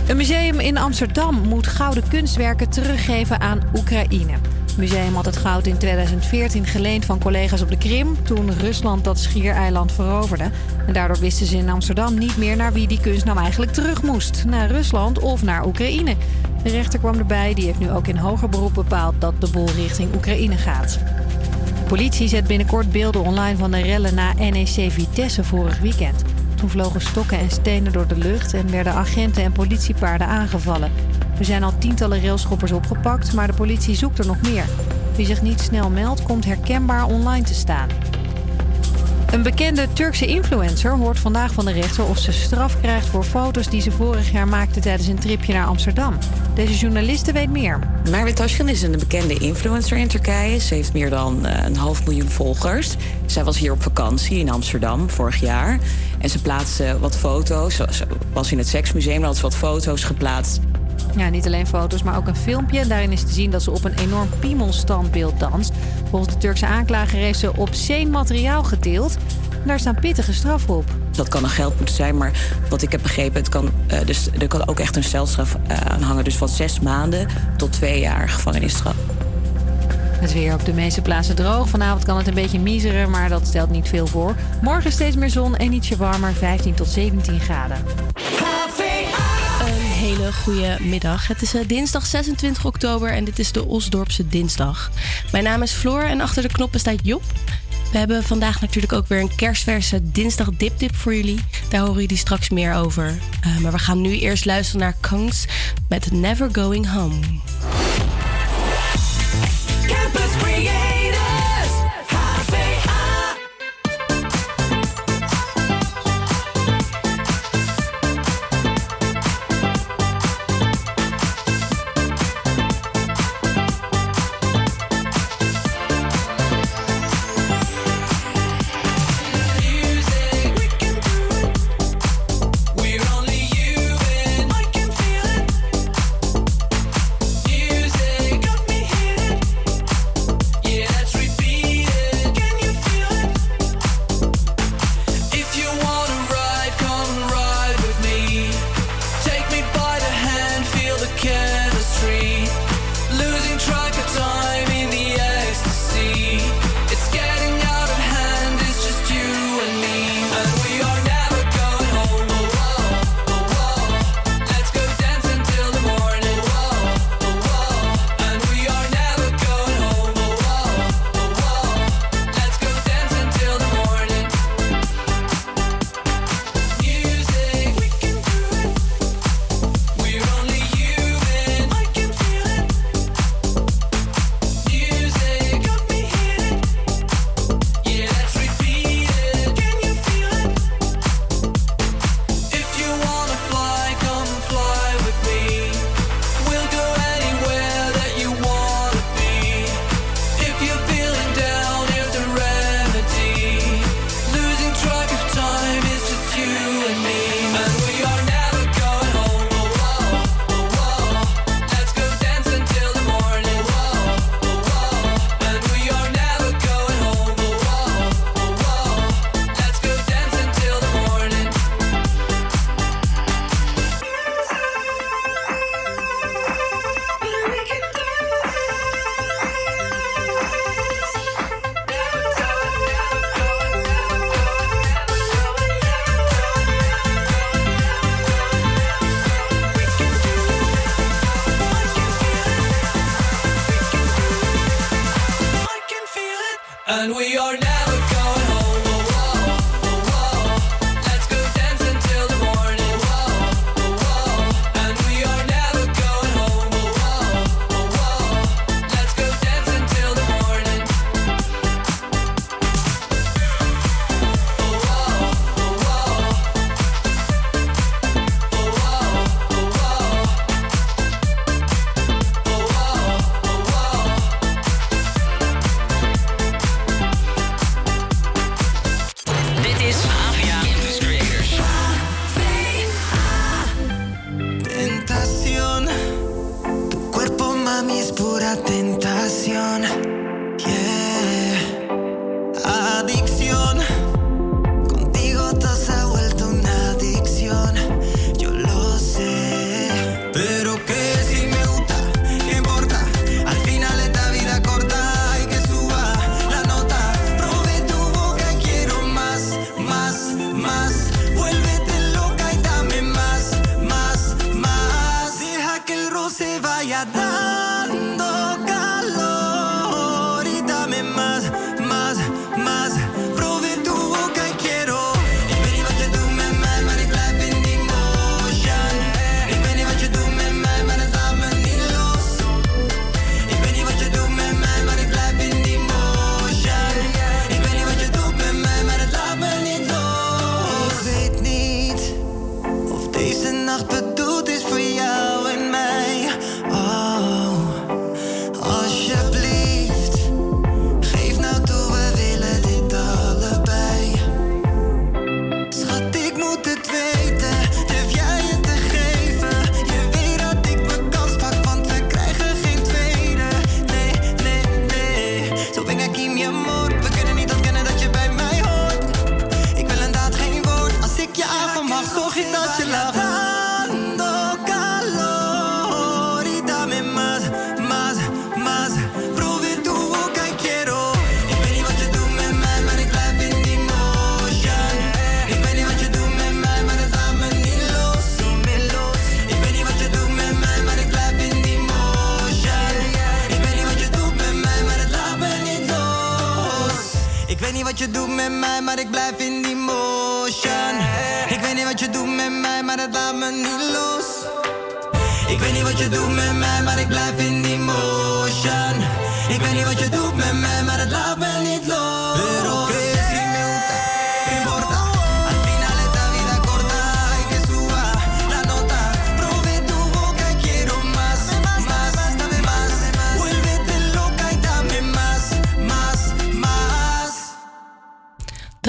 Een museum in Amsterdam moet gouden kunstwerken teruggeven aan Oekraïne. Het museum had het goud in 2014 geleend van collega's op de Krim... toen Rusland dat schiereiland veroverde. En daardoor wisten ze in Amsterdam niet meer naar wie die kunst nou eigenlijk terug moest. Naar Rusland of naar Oekraïne. De rechter kwam erbij, die heeft nu ook in hoger beroep bepaald... dat de bol richting Oekraïne gaat. De politie zet binnenkort beelden online van de rellen na NEC Vitesse vorig weekend. Toen vlogen stokken en stenen door de lucht en werden agenten en politiepaarden aangevallen. Er zijn al tientallen railschoppers opgepakt, maar de politie zoekt er nog meer. Wie zich niet snel meldt, komt herkenbaar online te staan. Een bekende Turkse influencer hoort vandaag van de rechter of ze straf krijgt voor foto's die ze vorig jaar maakte tijdens een tripje naar Amsterdam. Deze journaliste weet meer. Merve Taşkın is een bekende influencer in Turkije. Ze heeft meer dan eh, een half miljoen volgers. Zij was hier op vakantie in Amsterdam vorig jaar. En ze plaatste wat foto's. Ze ze was in het seksmuseum en had ze wat foto's geplaatst. Ja, niet alleen foto's, maar ook een filmpje. Daarin is te zien dat ze op een enorm piemelstandbeeld danst. Volgens de Turkse aanklager heeft ze obscene materiaal gedeeld. En daar staan pittige straffen op. Dat kan een geldboete zijn, maar wat ik heb begrepen... Het kan, eh, dus, er kan ook echt een celstraf eh, aan hangen. Dus van zes maanden tot twee jaar gevangenisstraf. Het weer op de meeste plaatsen droog. Vanavond kan het een beetje miseren, maar dat stelt niet veel voor. Morgen steeds meer zon en ietsje warmer, 15 tot 17 graden. Hele goede middag. Het is eh, dinsdag 26 oktober en dit is de Osdorpse Dinsdag. Mijn naam is Floor en achter de knoppen staat Job. We hebben vandaag natuurlijk ook weer een kerstverse dinsdag diptip voor jullie. Daar horen jullie straks meer over. Eh, maar we gaan nu eerst luisteren naar Kangs met Never Going Home.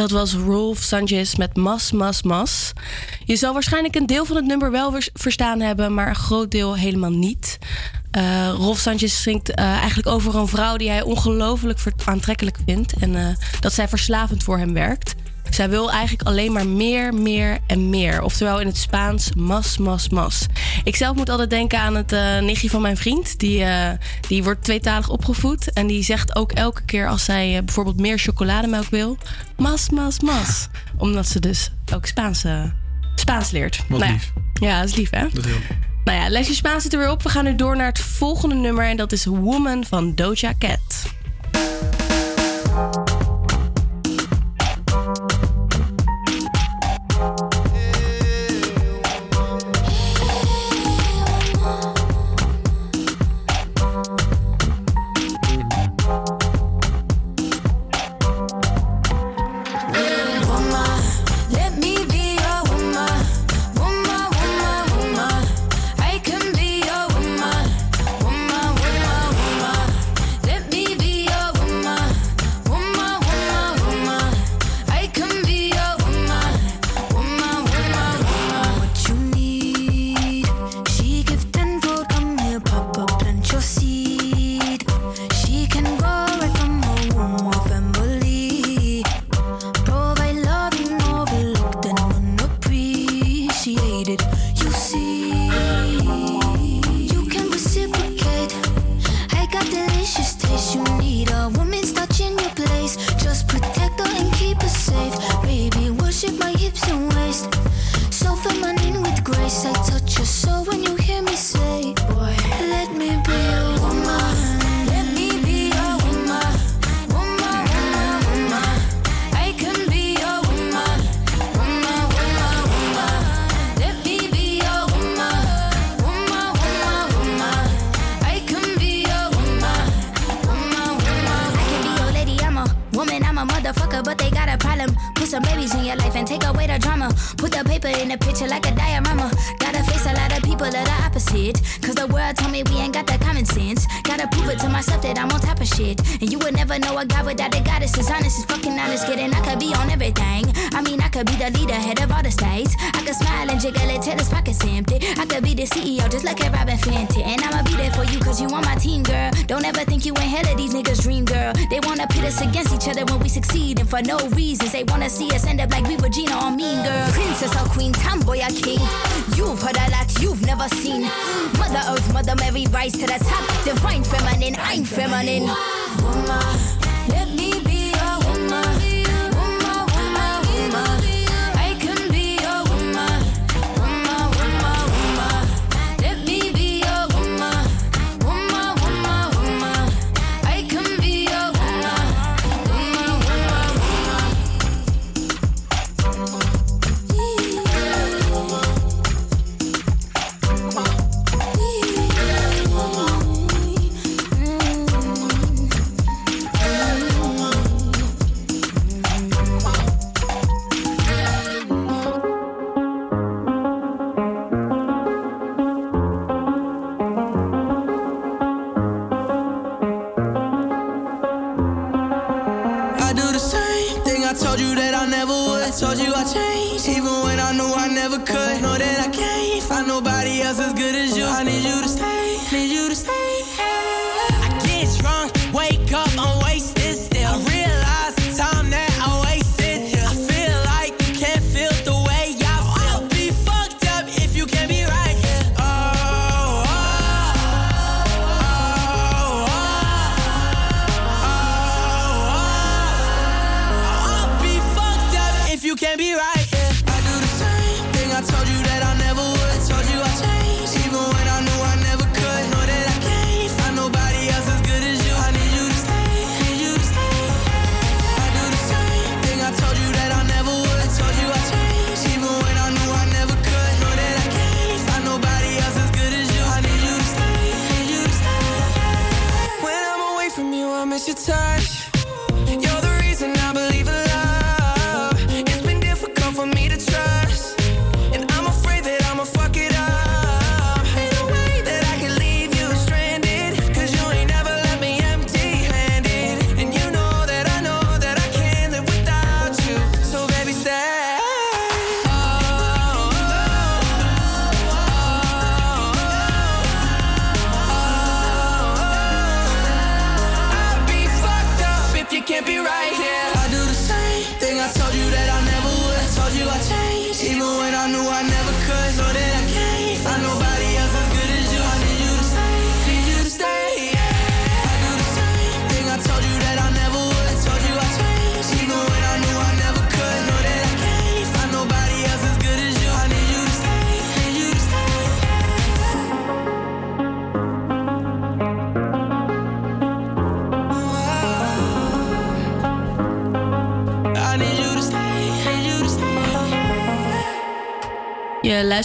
Dat was Rolf Sanchez met Mas, Mas, Mas. Je zal waarschijnlijk een deel van het nummer wel verstaan hebben, maar een groot deel helemaal niet. Uh, Rolf Sanchez zingt eh, eigenlijk over een vrouw die hij ongelooflijk aantrekkelijk vindt en eh, dat zij verslavend voor hem werkt. Zij wil eigenlijk alleen maar meer, meer en meer. Oftewel in het Spaans mas, mas, mas. Ik zelf moet altijd denken aan het uh, nichtje van mijn vriend. Die, eh, die wordt tweetalig opgevoed. En die zegt ook elke keer als zij eh, bijvoorbeeld meer chocolademelk wil... mas, mas, mas. Omdat ze dus ook Spaans, Spaans leert. Wat nou lief. Ja. dat is lief hè? Dat is heel nou ja, Lesje Spaans zit er weer op. We gaan nu door naar het volgende nummer. En dat is Woman van Doja Cat.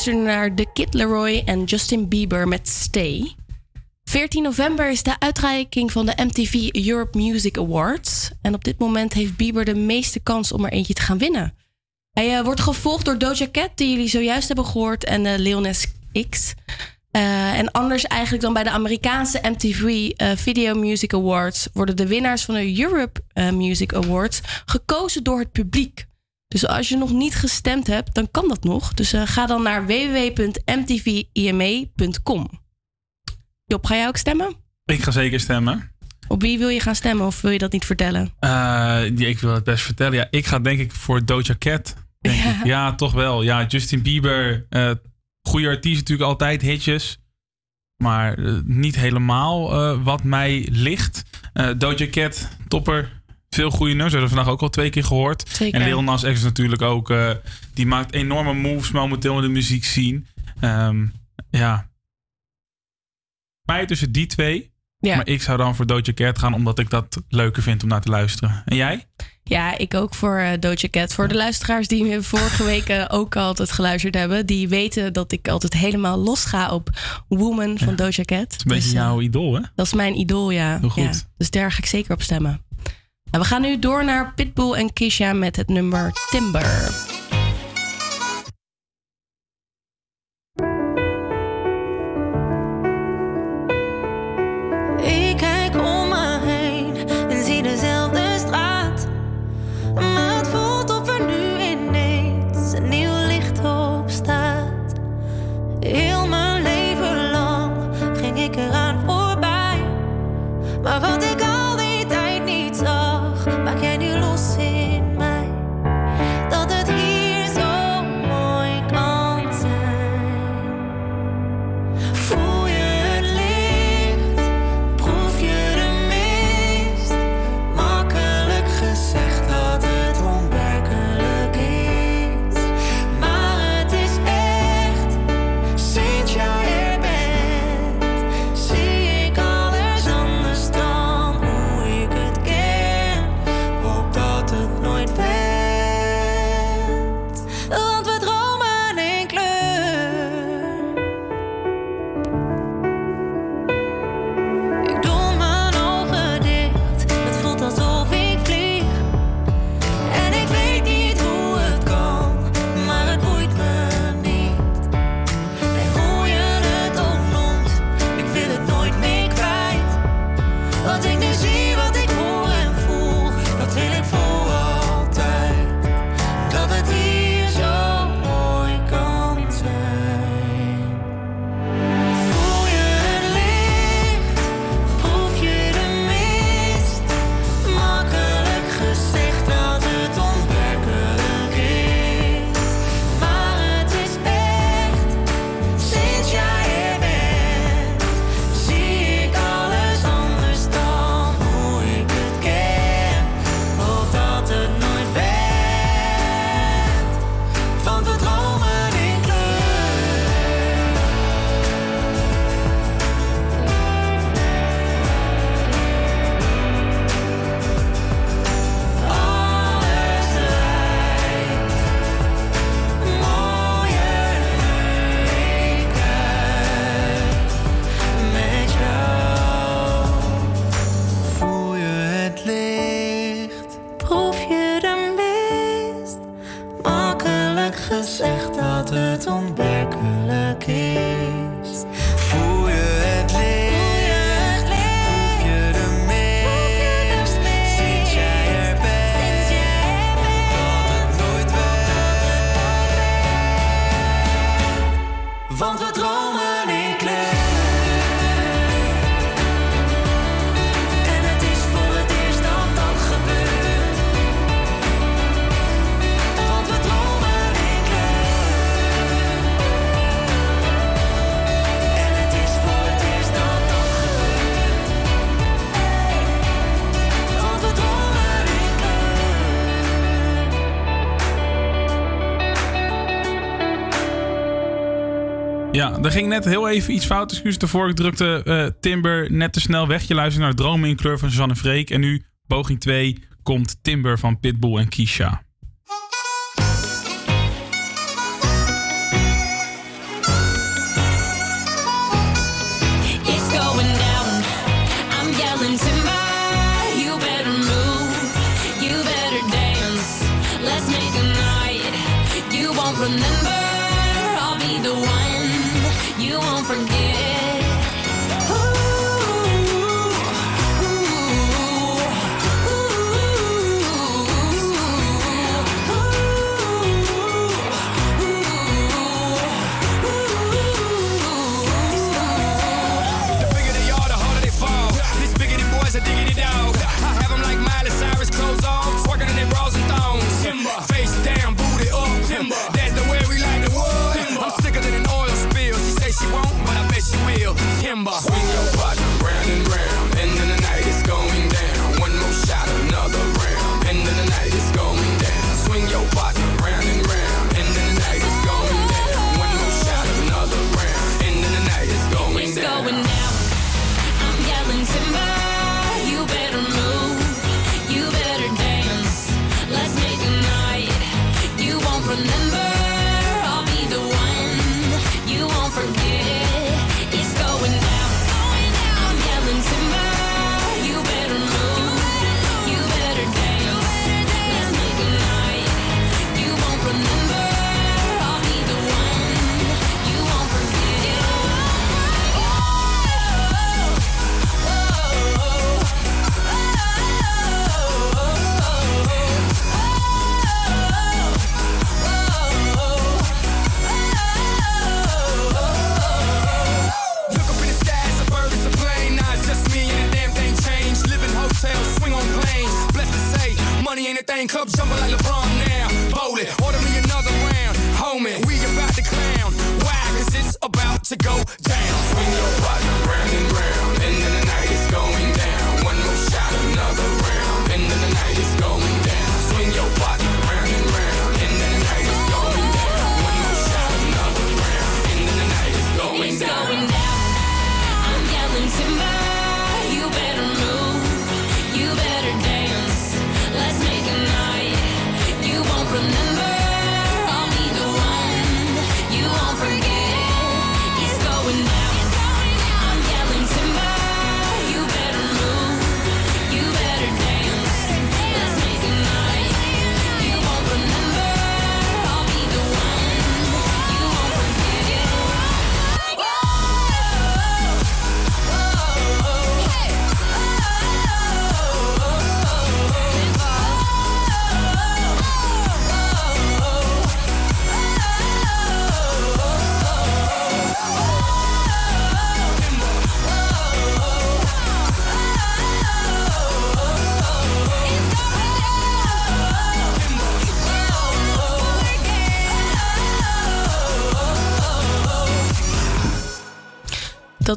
Naar The Kid Leroy en Justin Bieber met Stay. 14 november is de uitreiking van de MTV Europe Music Awards. En op dit moment heeft Bieber de meeste kans om er eentje te gaan winnen. Hij eh, wordt gevolgd door Doja Cat, die jullie zojuist hebben gehoord, en eh Lil Nas X. Eh, en anders eigenlijk dan bij de Amerikaanse MTV eh, Video Music Awards worden de winnaars van de Europe eh, Music Awards gekozen door het publiek. Dus als je nog niet gestemd hebt, dan kan dat nog. Dus eh, ga dan naar www.mtvime.com. Job, ga jij ook stemmen? Ik ga zeker stemmen. Op wie wil je gaan stemmen of wil je dat niet vertellen? Ja, ik wil het best vertellen. Ja, ik ga denk ik voor Doja Cat. Denk Ja. Ik. ja, toch wel. Ja, Justin Bieber. eh goede artiest natuurlijk altijd, hitjes. Maar niet helemaal wat mij ligt. Doja Cat, topper. Veel goede nummers. We hebben vandaag ook al twee keer gehoord. Zeker. En Lil Nas X natuurlijk ook. eh, die maakt enorme moves momenteel in de muziek zien. Ehm, ja. Mij tussen die twee. Ja. Maar ik zou dan voor Doja Cat gaan, omdat ik dat leuker vind om naar te luisteren. En jij? Ja, ik ook voor eh, Doja Cat. Voor de luisteraars die me vorige week eh, ook altijd geluisterd hebben, die weten dat ik altijd helemaal los ga op Woman van Doja Cat. Het is een beetje jouw idool, hè? Dat is mijn idool, ja. Heel goed. Ja, dus daar ga ik zeker op stemmen. Nou, we gaan nu door naar Pitbull en Kisha met het nummer Timber. Er ging net heel even iets fout. Excuus ervoor. Ik drukte eh, Timber net te snel weg. Je luistert naar Dromen in kleur van Suzanne Freek. En nu, poging 2, komt Timber van Pitbull en Kisha. Remember. I'll be the one. You won't forget.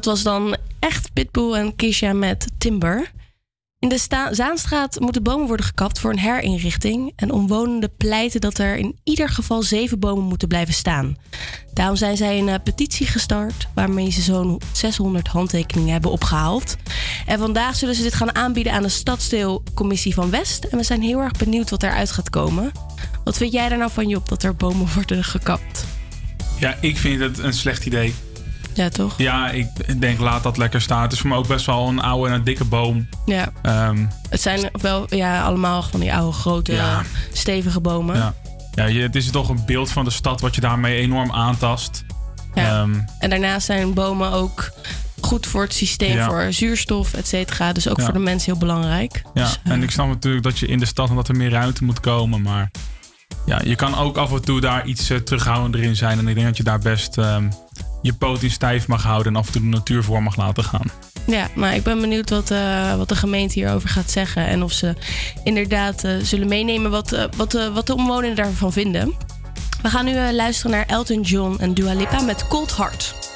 Dat was dan echt Pitbull en Kisha met Timber. In de Sta- Zaanstraat moeten bomen worden gekapt voor een herinrichting. En omwonenden pleiten dat er in ieder geval zeven bomen moeten blijven staan. Daarom zijn zij een eh, petitie gestart waarmee ze zo'n 600 handtekeningen hebben opgehaald. En vandaag zullen ze dit gaan aanbieden aan de Stadsdeelcommissie van West. En we zijn heel erg benieuwd wat eruit gaat komen. Wat vind jij er nou van, Job, dat er bomen worden gekapt? Ja, ik vind het een slecht idee. Ja, toch? Ja, ik denk laat dat lekker staan. Het is voor me ook best wel een oude en een dikke boom. Ja. Ehm, Het zijn wel ja, allemaal van die oude, grote, Ja. stevige bomen. ja. Ja, je, het is toch een beeld van de stad wat je daarmee enorm aantast. Ja. Ehm, En daarnaast zijn bomen ook goed voor het systeem, Ja. voor zuurstof, et cetera. Dus ook Ja. voor de mensen heel belangrijk. ja. Dus, en ik snap natuurlijk dat je in de stad en dat er meer ruimte moet komen. Maar ja, je kan ook af en toe daar iets eh, terughoudender in zijn. En ik denk dat je daar best ehm, je poot in stijf mag houden en af en toe de natuur voor mag laten gaan. Ja, maar ik ben benieuwd wat, eh, wat de gemeente hierover gaat zeggen. En of ze inderdaad eh, zullen meenemen wat, eh, wat, wat de omwonenden daarvan vinden. We gaan nu luisteren naar Elton John en Dua Lipa met Cold Heart.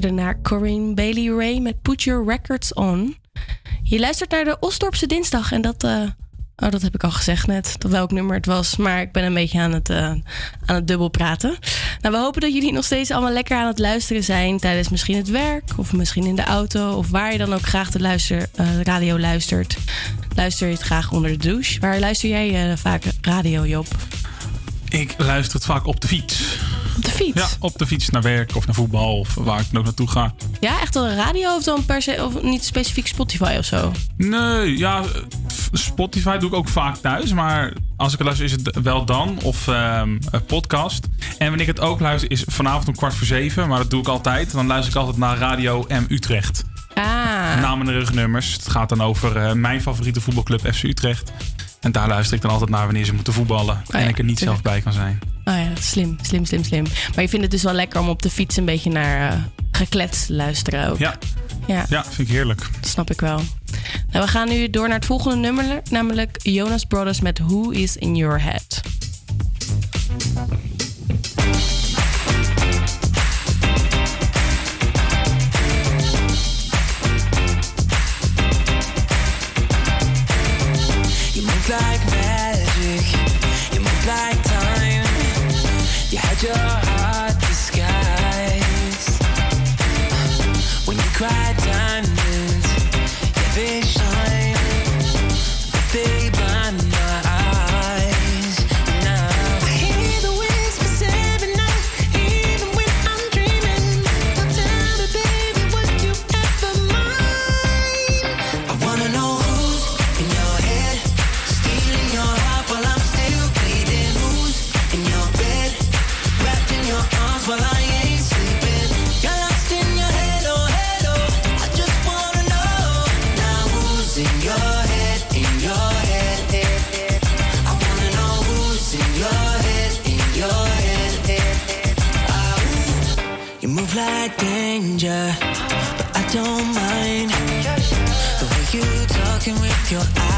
luisterde naar Corinne Bailey Ray met Put Your Records On. Je luistert naar de Osdorpse Dinsdag en dat, eh, oh, dat heb ik al gezegd net, tot welk nummer het was. Maar ik ben een beetje aan het, eh, aan het dubbel praten. Nou, we hopen dat jullie nog steeds allemaal lekker aan het luisteren zijn tijdens misschien het werk of misschien in de auto of waar je dan ook graag de luister, eh, radio luistert. Luister je het graag onder de douche? Waar luister jij vaak radio, Job? Ik luister het vaak op de fiets. Op de fiets? Ja, op de fiets naar werk of naar voetbal of waar ik ook naartoe ga. Ja, echt op de radio of dan per se, of niet specifiek Spotify of zo? Nee, ja, Spotify doe ik ook vaak thuis, maar als ik luister is het wel dan of ehm, een podcast. En wanneer ik het ook luister is vanavond om kwart voor zeven, maar dat doe ik altijd. Dan luister ik altijd naar Radio M Utrecht. Ah. Namen en rugnummers. Het gaat dan over eh, mijn favoriete voetbalclub FC Utrecht. En daar luister ik dan altijd naar wanneer ze moeten voetballen. ja, en ik er niet zelf bij kan zijn. Oh ja, slim, slim, slim, slim. Maar je vindt het dus wel lekker om op de fiets een beetje naar eh geklets te luisteren ook. Ja. Ja. ja, vind ik heerlijk. Dat snap ik wel. Nou, we gaan nu door naar het volgende nummer, namelijk Jonas Brothers met Who is in Your Head. Like magic, you move like time. You had your danger, but I don't mind the way you talking with your eyes.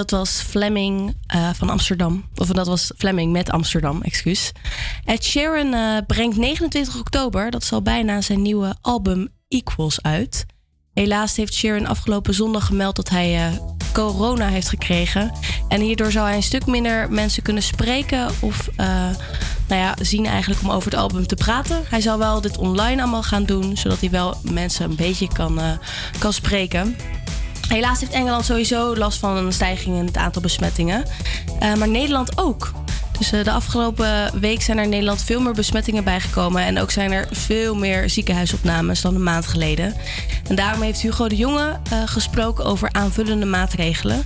Dat was Fleming eh, van Amsterdam. Of dat was Fleming met Amsterdam, excuus. Ed Sheeran eh, brengt 29 oktober, dat is al bijna zijn nieuwe album Equals uit. Helaas heeft Sheeran afgelopen zondag gemeld dat hij eh, corona heeft gekregen. En hierdoor zou hij een stuk minder mensen kunnen spreken of nou ja, zien eigenlijk om over het album te praten. Hij zal wel dit online allemaal gaan doen, zodat hij wel mensen een beetje kan, kan spreken. Helaas heeft Engeland sowieso last van een stijging in het aantal besmettingen. Eh, maar Nederland ook. Dus eh, de afgelopen week zijn er in Nederland veel meer besmettingen bijgekomen. En ook zijn er veel meer ziekenhuisopnames dan een maand geleden. En daarom heeft Hugo de Jonge eh, gesproken over aanvullende maatregelen.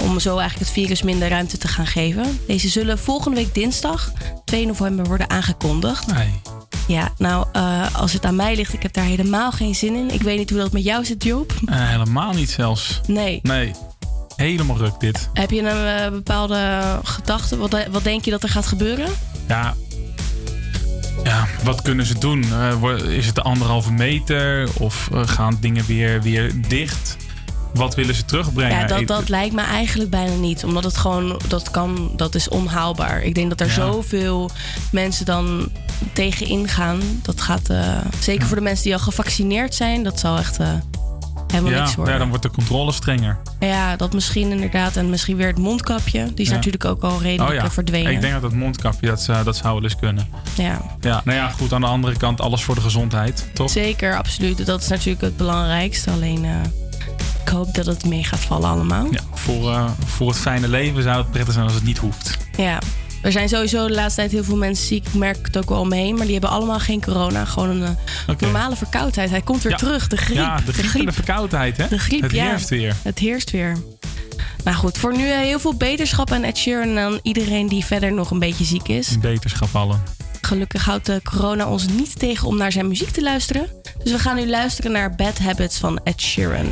om zo eigenlijk het virus minder ruimte te gaan geven. Deze zullen volgende week dinsdag, 2 november, worden aangekondigd. Ja, nou, eh, als het aan mij ligt, ik heb daar helemaal geen zin in. Ik weet niet hoe dat met jou zit, Joop. Eh, helemaal niet zelfs. Nee. Nee. Helemaal ruk dit. Heb je een eh, bepaalde gedachte? Wat, wat denk je dat er gaat gebeuren? Ja. Ja, wat kunnen ze doen? Is het de anderhalve meter? Of gaan dingen weer, weer dicht? Wat willen ze terugbrengen? Ja, dat, dat lijkt me eigenlijk bijna niet. Omdat het gewoon, dat kan, dat is onhaalbaar. Ik denk dat er Ja. zoveel mensen dan tegen ingaan. Dat gaat, eh, zeker voor de mensen die al gevaccineerd zijn, dat zal echt eh, helemaal ja, niks worden. ja, dan wordt de controle strenger. Ja, dat misschien inderdaad. En misschien weer het mondkapje. Die is Ja. natuurlijk ook al redelijk oh ja, eh, verdwenen. ik denk dat dat mondkapje, dat, dat zou wel eens kunnen. Ja, Ja, nou ja, goed. Aan de andere kant, alles voor de gezondheid, toch? zeker, absoluut. Dat is natuurlijk het belangrijkste. Alleen, ik hoop dat het mee gaat vallen allemaal. Ja, voor, voor het fijne leven zou het prettig zijn als het niet hoeft. Ja, er zijn sowieso de laatste tijd heel veel mensen ziek. Ik merk het ook wel om me heen. Maar die hebben allemaal geen corona. Gewoon een eh, normale verkoudheid. Hij komt weer Ja. terug. De griep. Ja, de griep en de verkoudheid, hè? De griep, het ja. heerst weer. Het heerst weer. Nou goed, voor nu eh, heel veel beterschap aan Ed Sheeran. En aan iedereen die verder nog een beetje ziek is. Beterschap allen. Gelukkig houdt de corona ons niet tegen om naar zijn muziek te luisteren. Dus we gaan nu luisteren naar Bad Habits van Ed Sheeran.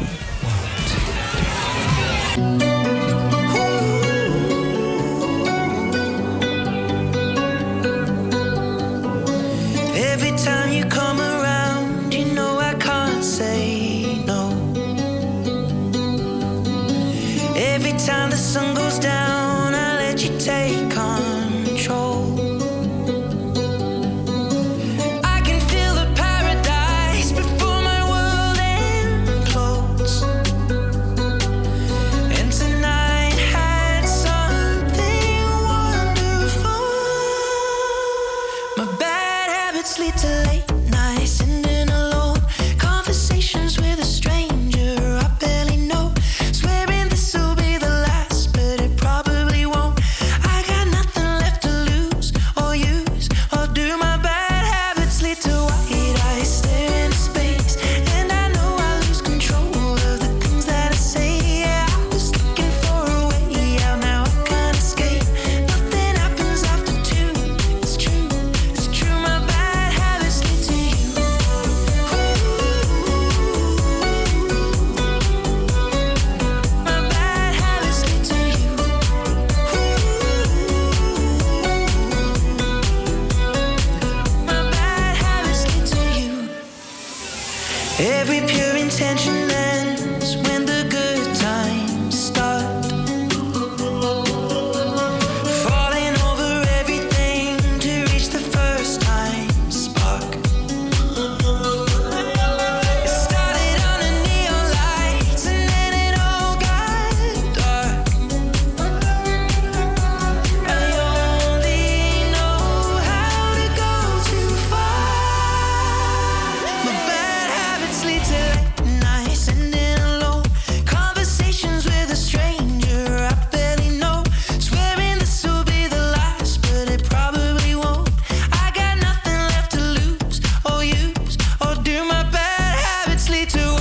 Every time the sun goes down, I let you take bad habits lead to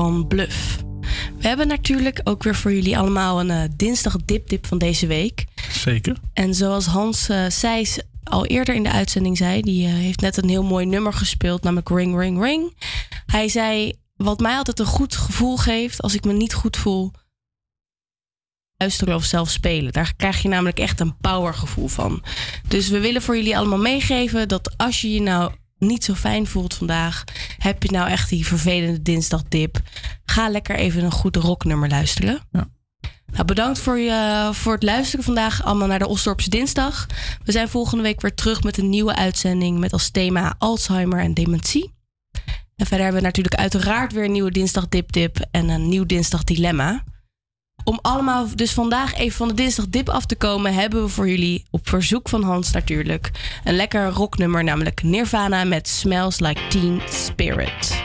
van Bluff. We hebben natuurlijk ook weer voor jullie allemaal een eh, dinsdag dip-dip van deze week. Zeker. En zoals Hans Seijs al eerder in de uitzending zei, die eh, heeft net een heel mooi nummer gespeeld, namelijk Ring Ring Ring. Hij zei, wat mij altijd een goed gevoel geeft als ik me niet goed voel, luisteren of zelf spelen. Daar krijg je namelijk echt een powergevoel van. Dus we willen voor jullie allemaal meegeven dat als je je nou niet zo fijn voelt vandaag, heb je nou echt die vervelende dinsdagdip, ga lekker even een goed rocknummer luisteren. Nou, bedankt voor, je, voor het luisteren vandaag allemaal naar de Osdorpse Dinsdag. We zijn volgende week weer terug met een nieuwe uitzending met als thema Alzheimer en dementie. En verder hebben we natuurlijk uiteraard weer een nieuwe Dinsdag Dip Dip en een nieuw Dinsdag Dilemma. Om allemaal dus vandaag even van de Dinsdag Dip af te komen, hebben we voor jullie op verzoek van Hans natuurlijk een lekker rocknummer, namelijk Nirvana met Smells Like Teen Spirit.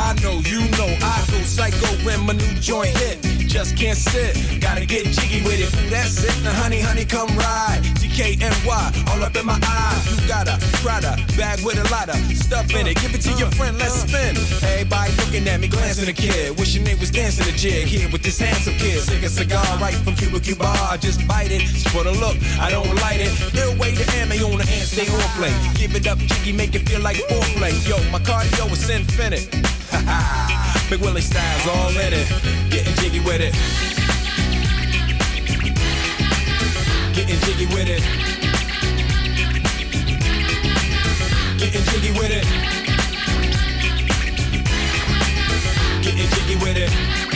I know, you know, I go psycho when my new joint hit. Just can't sit, gotta get jiggy with it. That's it. Now, honey, honey, come ride. DKNY, all up in my eye. You got a Prada bag with a lot of stuff in it. Give it to your friend, let's spin. Everybody looking at me, glancing a kid. Wishing they was dancing a jig here with this handsome kid. Sick a cigar right from Cuba Cuba. I just bite it. It's for the look, I don't light it. Ill way to ammo on the hand, stay on play. Give it up, jiggy, make it feel like foreplay. Yo, my cardio is infinite. Big Willie style's all in it. Getting jiggy with it. Getting jiggy with it. Getting jiggy with it. Getting jiggy with it.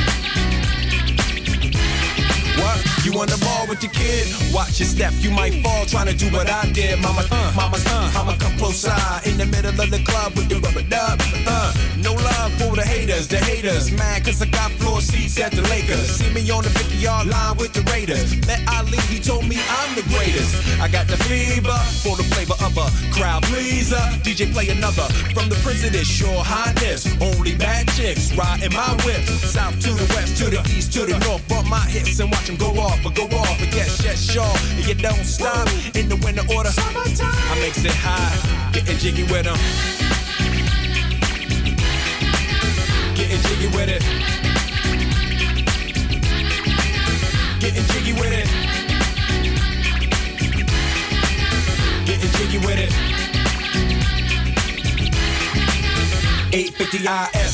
What? You on the ball with your kid? Watch your step, you might fall trying to do what I did. Mama, uh, mama, uh, mama, come close side in the middle of the club with the rubber dub. Uh, no love for the haters, the haters. Mad cause I got floor seats at the Lakers. See me on the 50 yard line with the Raiders. Met Ali, he told me I'm the greatest. I got the fever for the flavor of a crowd pleaser. DJ play another from the this Sure Highness. Only bad chicks riding my whip. South to the west, to the east, to the north. Bump my hips and watch them go off or go off. But yes, yes, sure. And you don't stop in the winter order. I makes it high, getting jiggy with them. Getting jiggy with it. Getting jiggy with it. Getting jiggy with it. 850 IS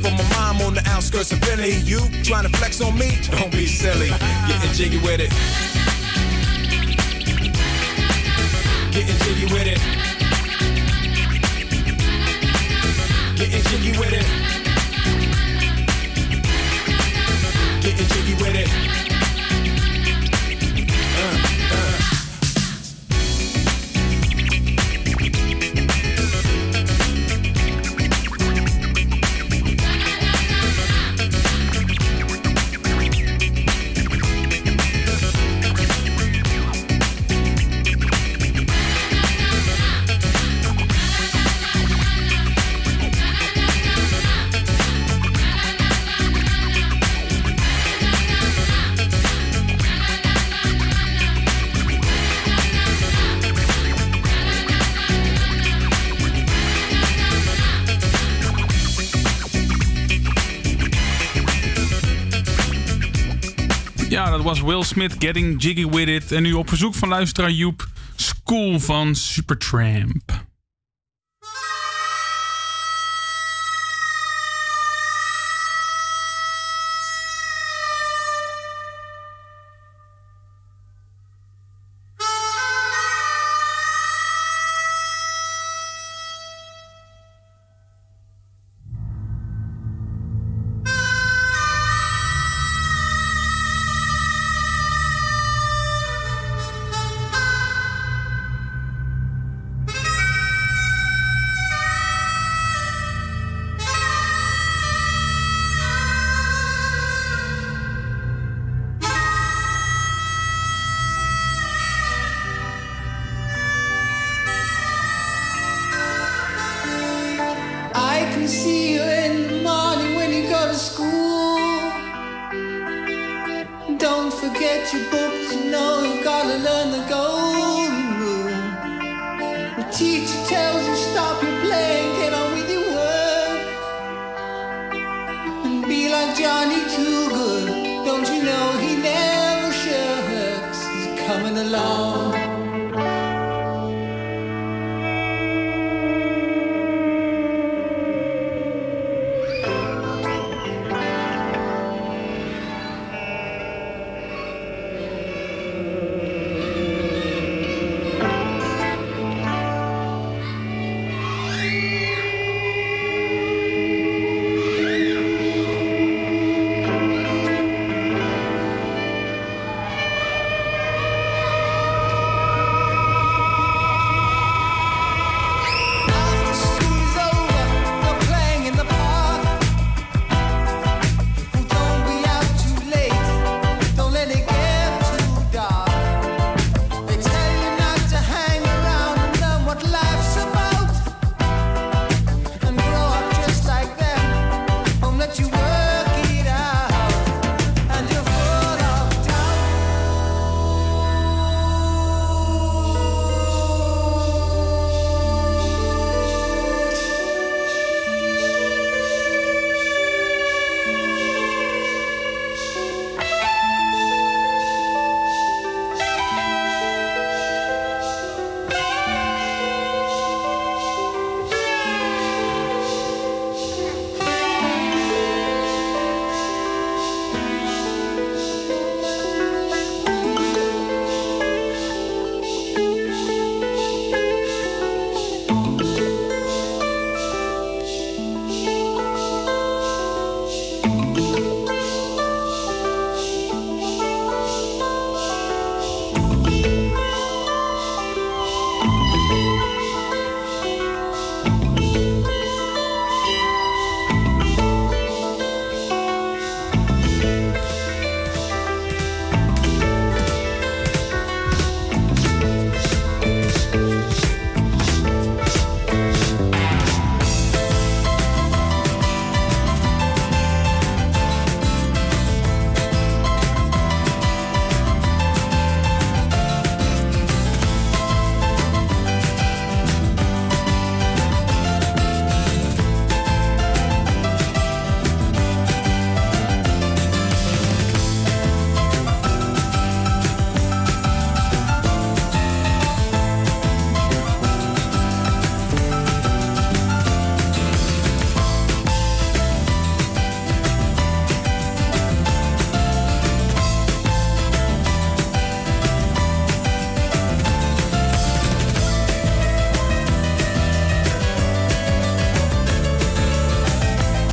for my mom on the outskirts of Philly. You trying to flex on me? Don't be silly. Getting jiggy with it. Getting jiggy with it. Getting jiggy with it. Getting jiggy with it. Was Will Smith, Getting Jiggy With It. En nu op verzoek van luisteraar Joep, School van Supertramp.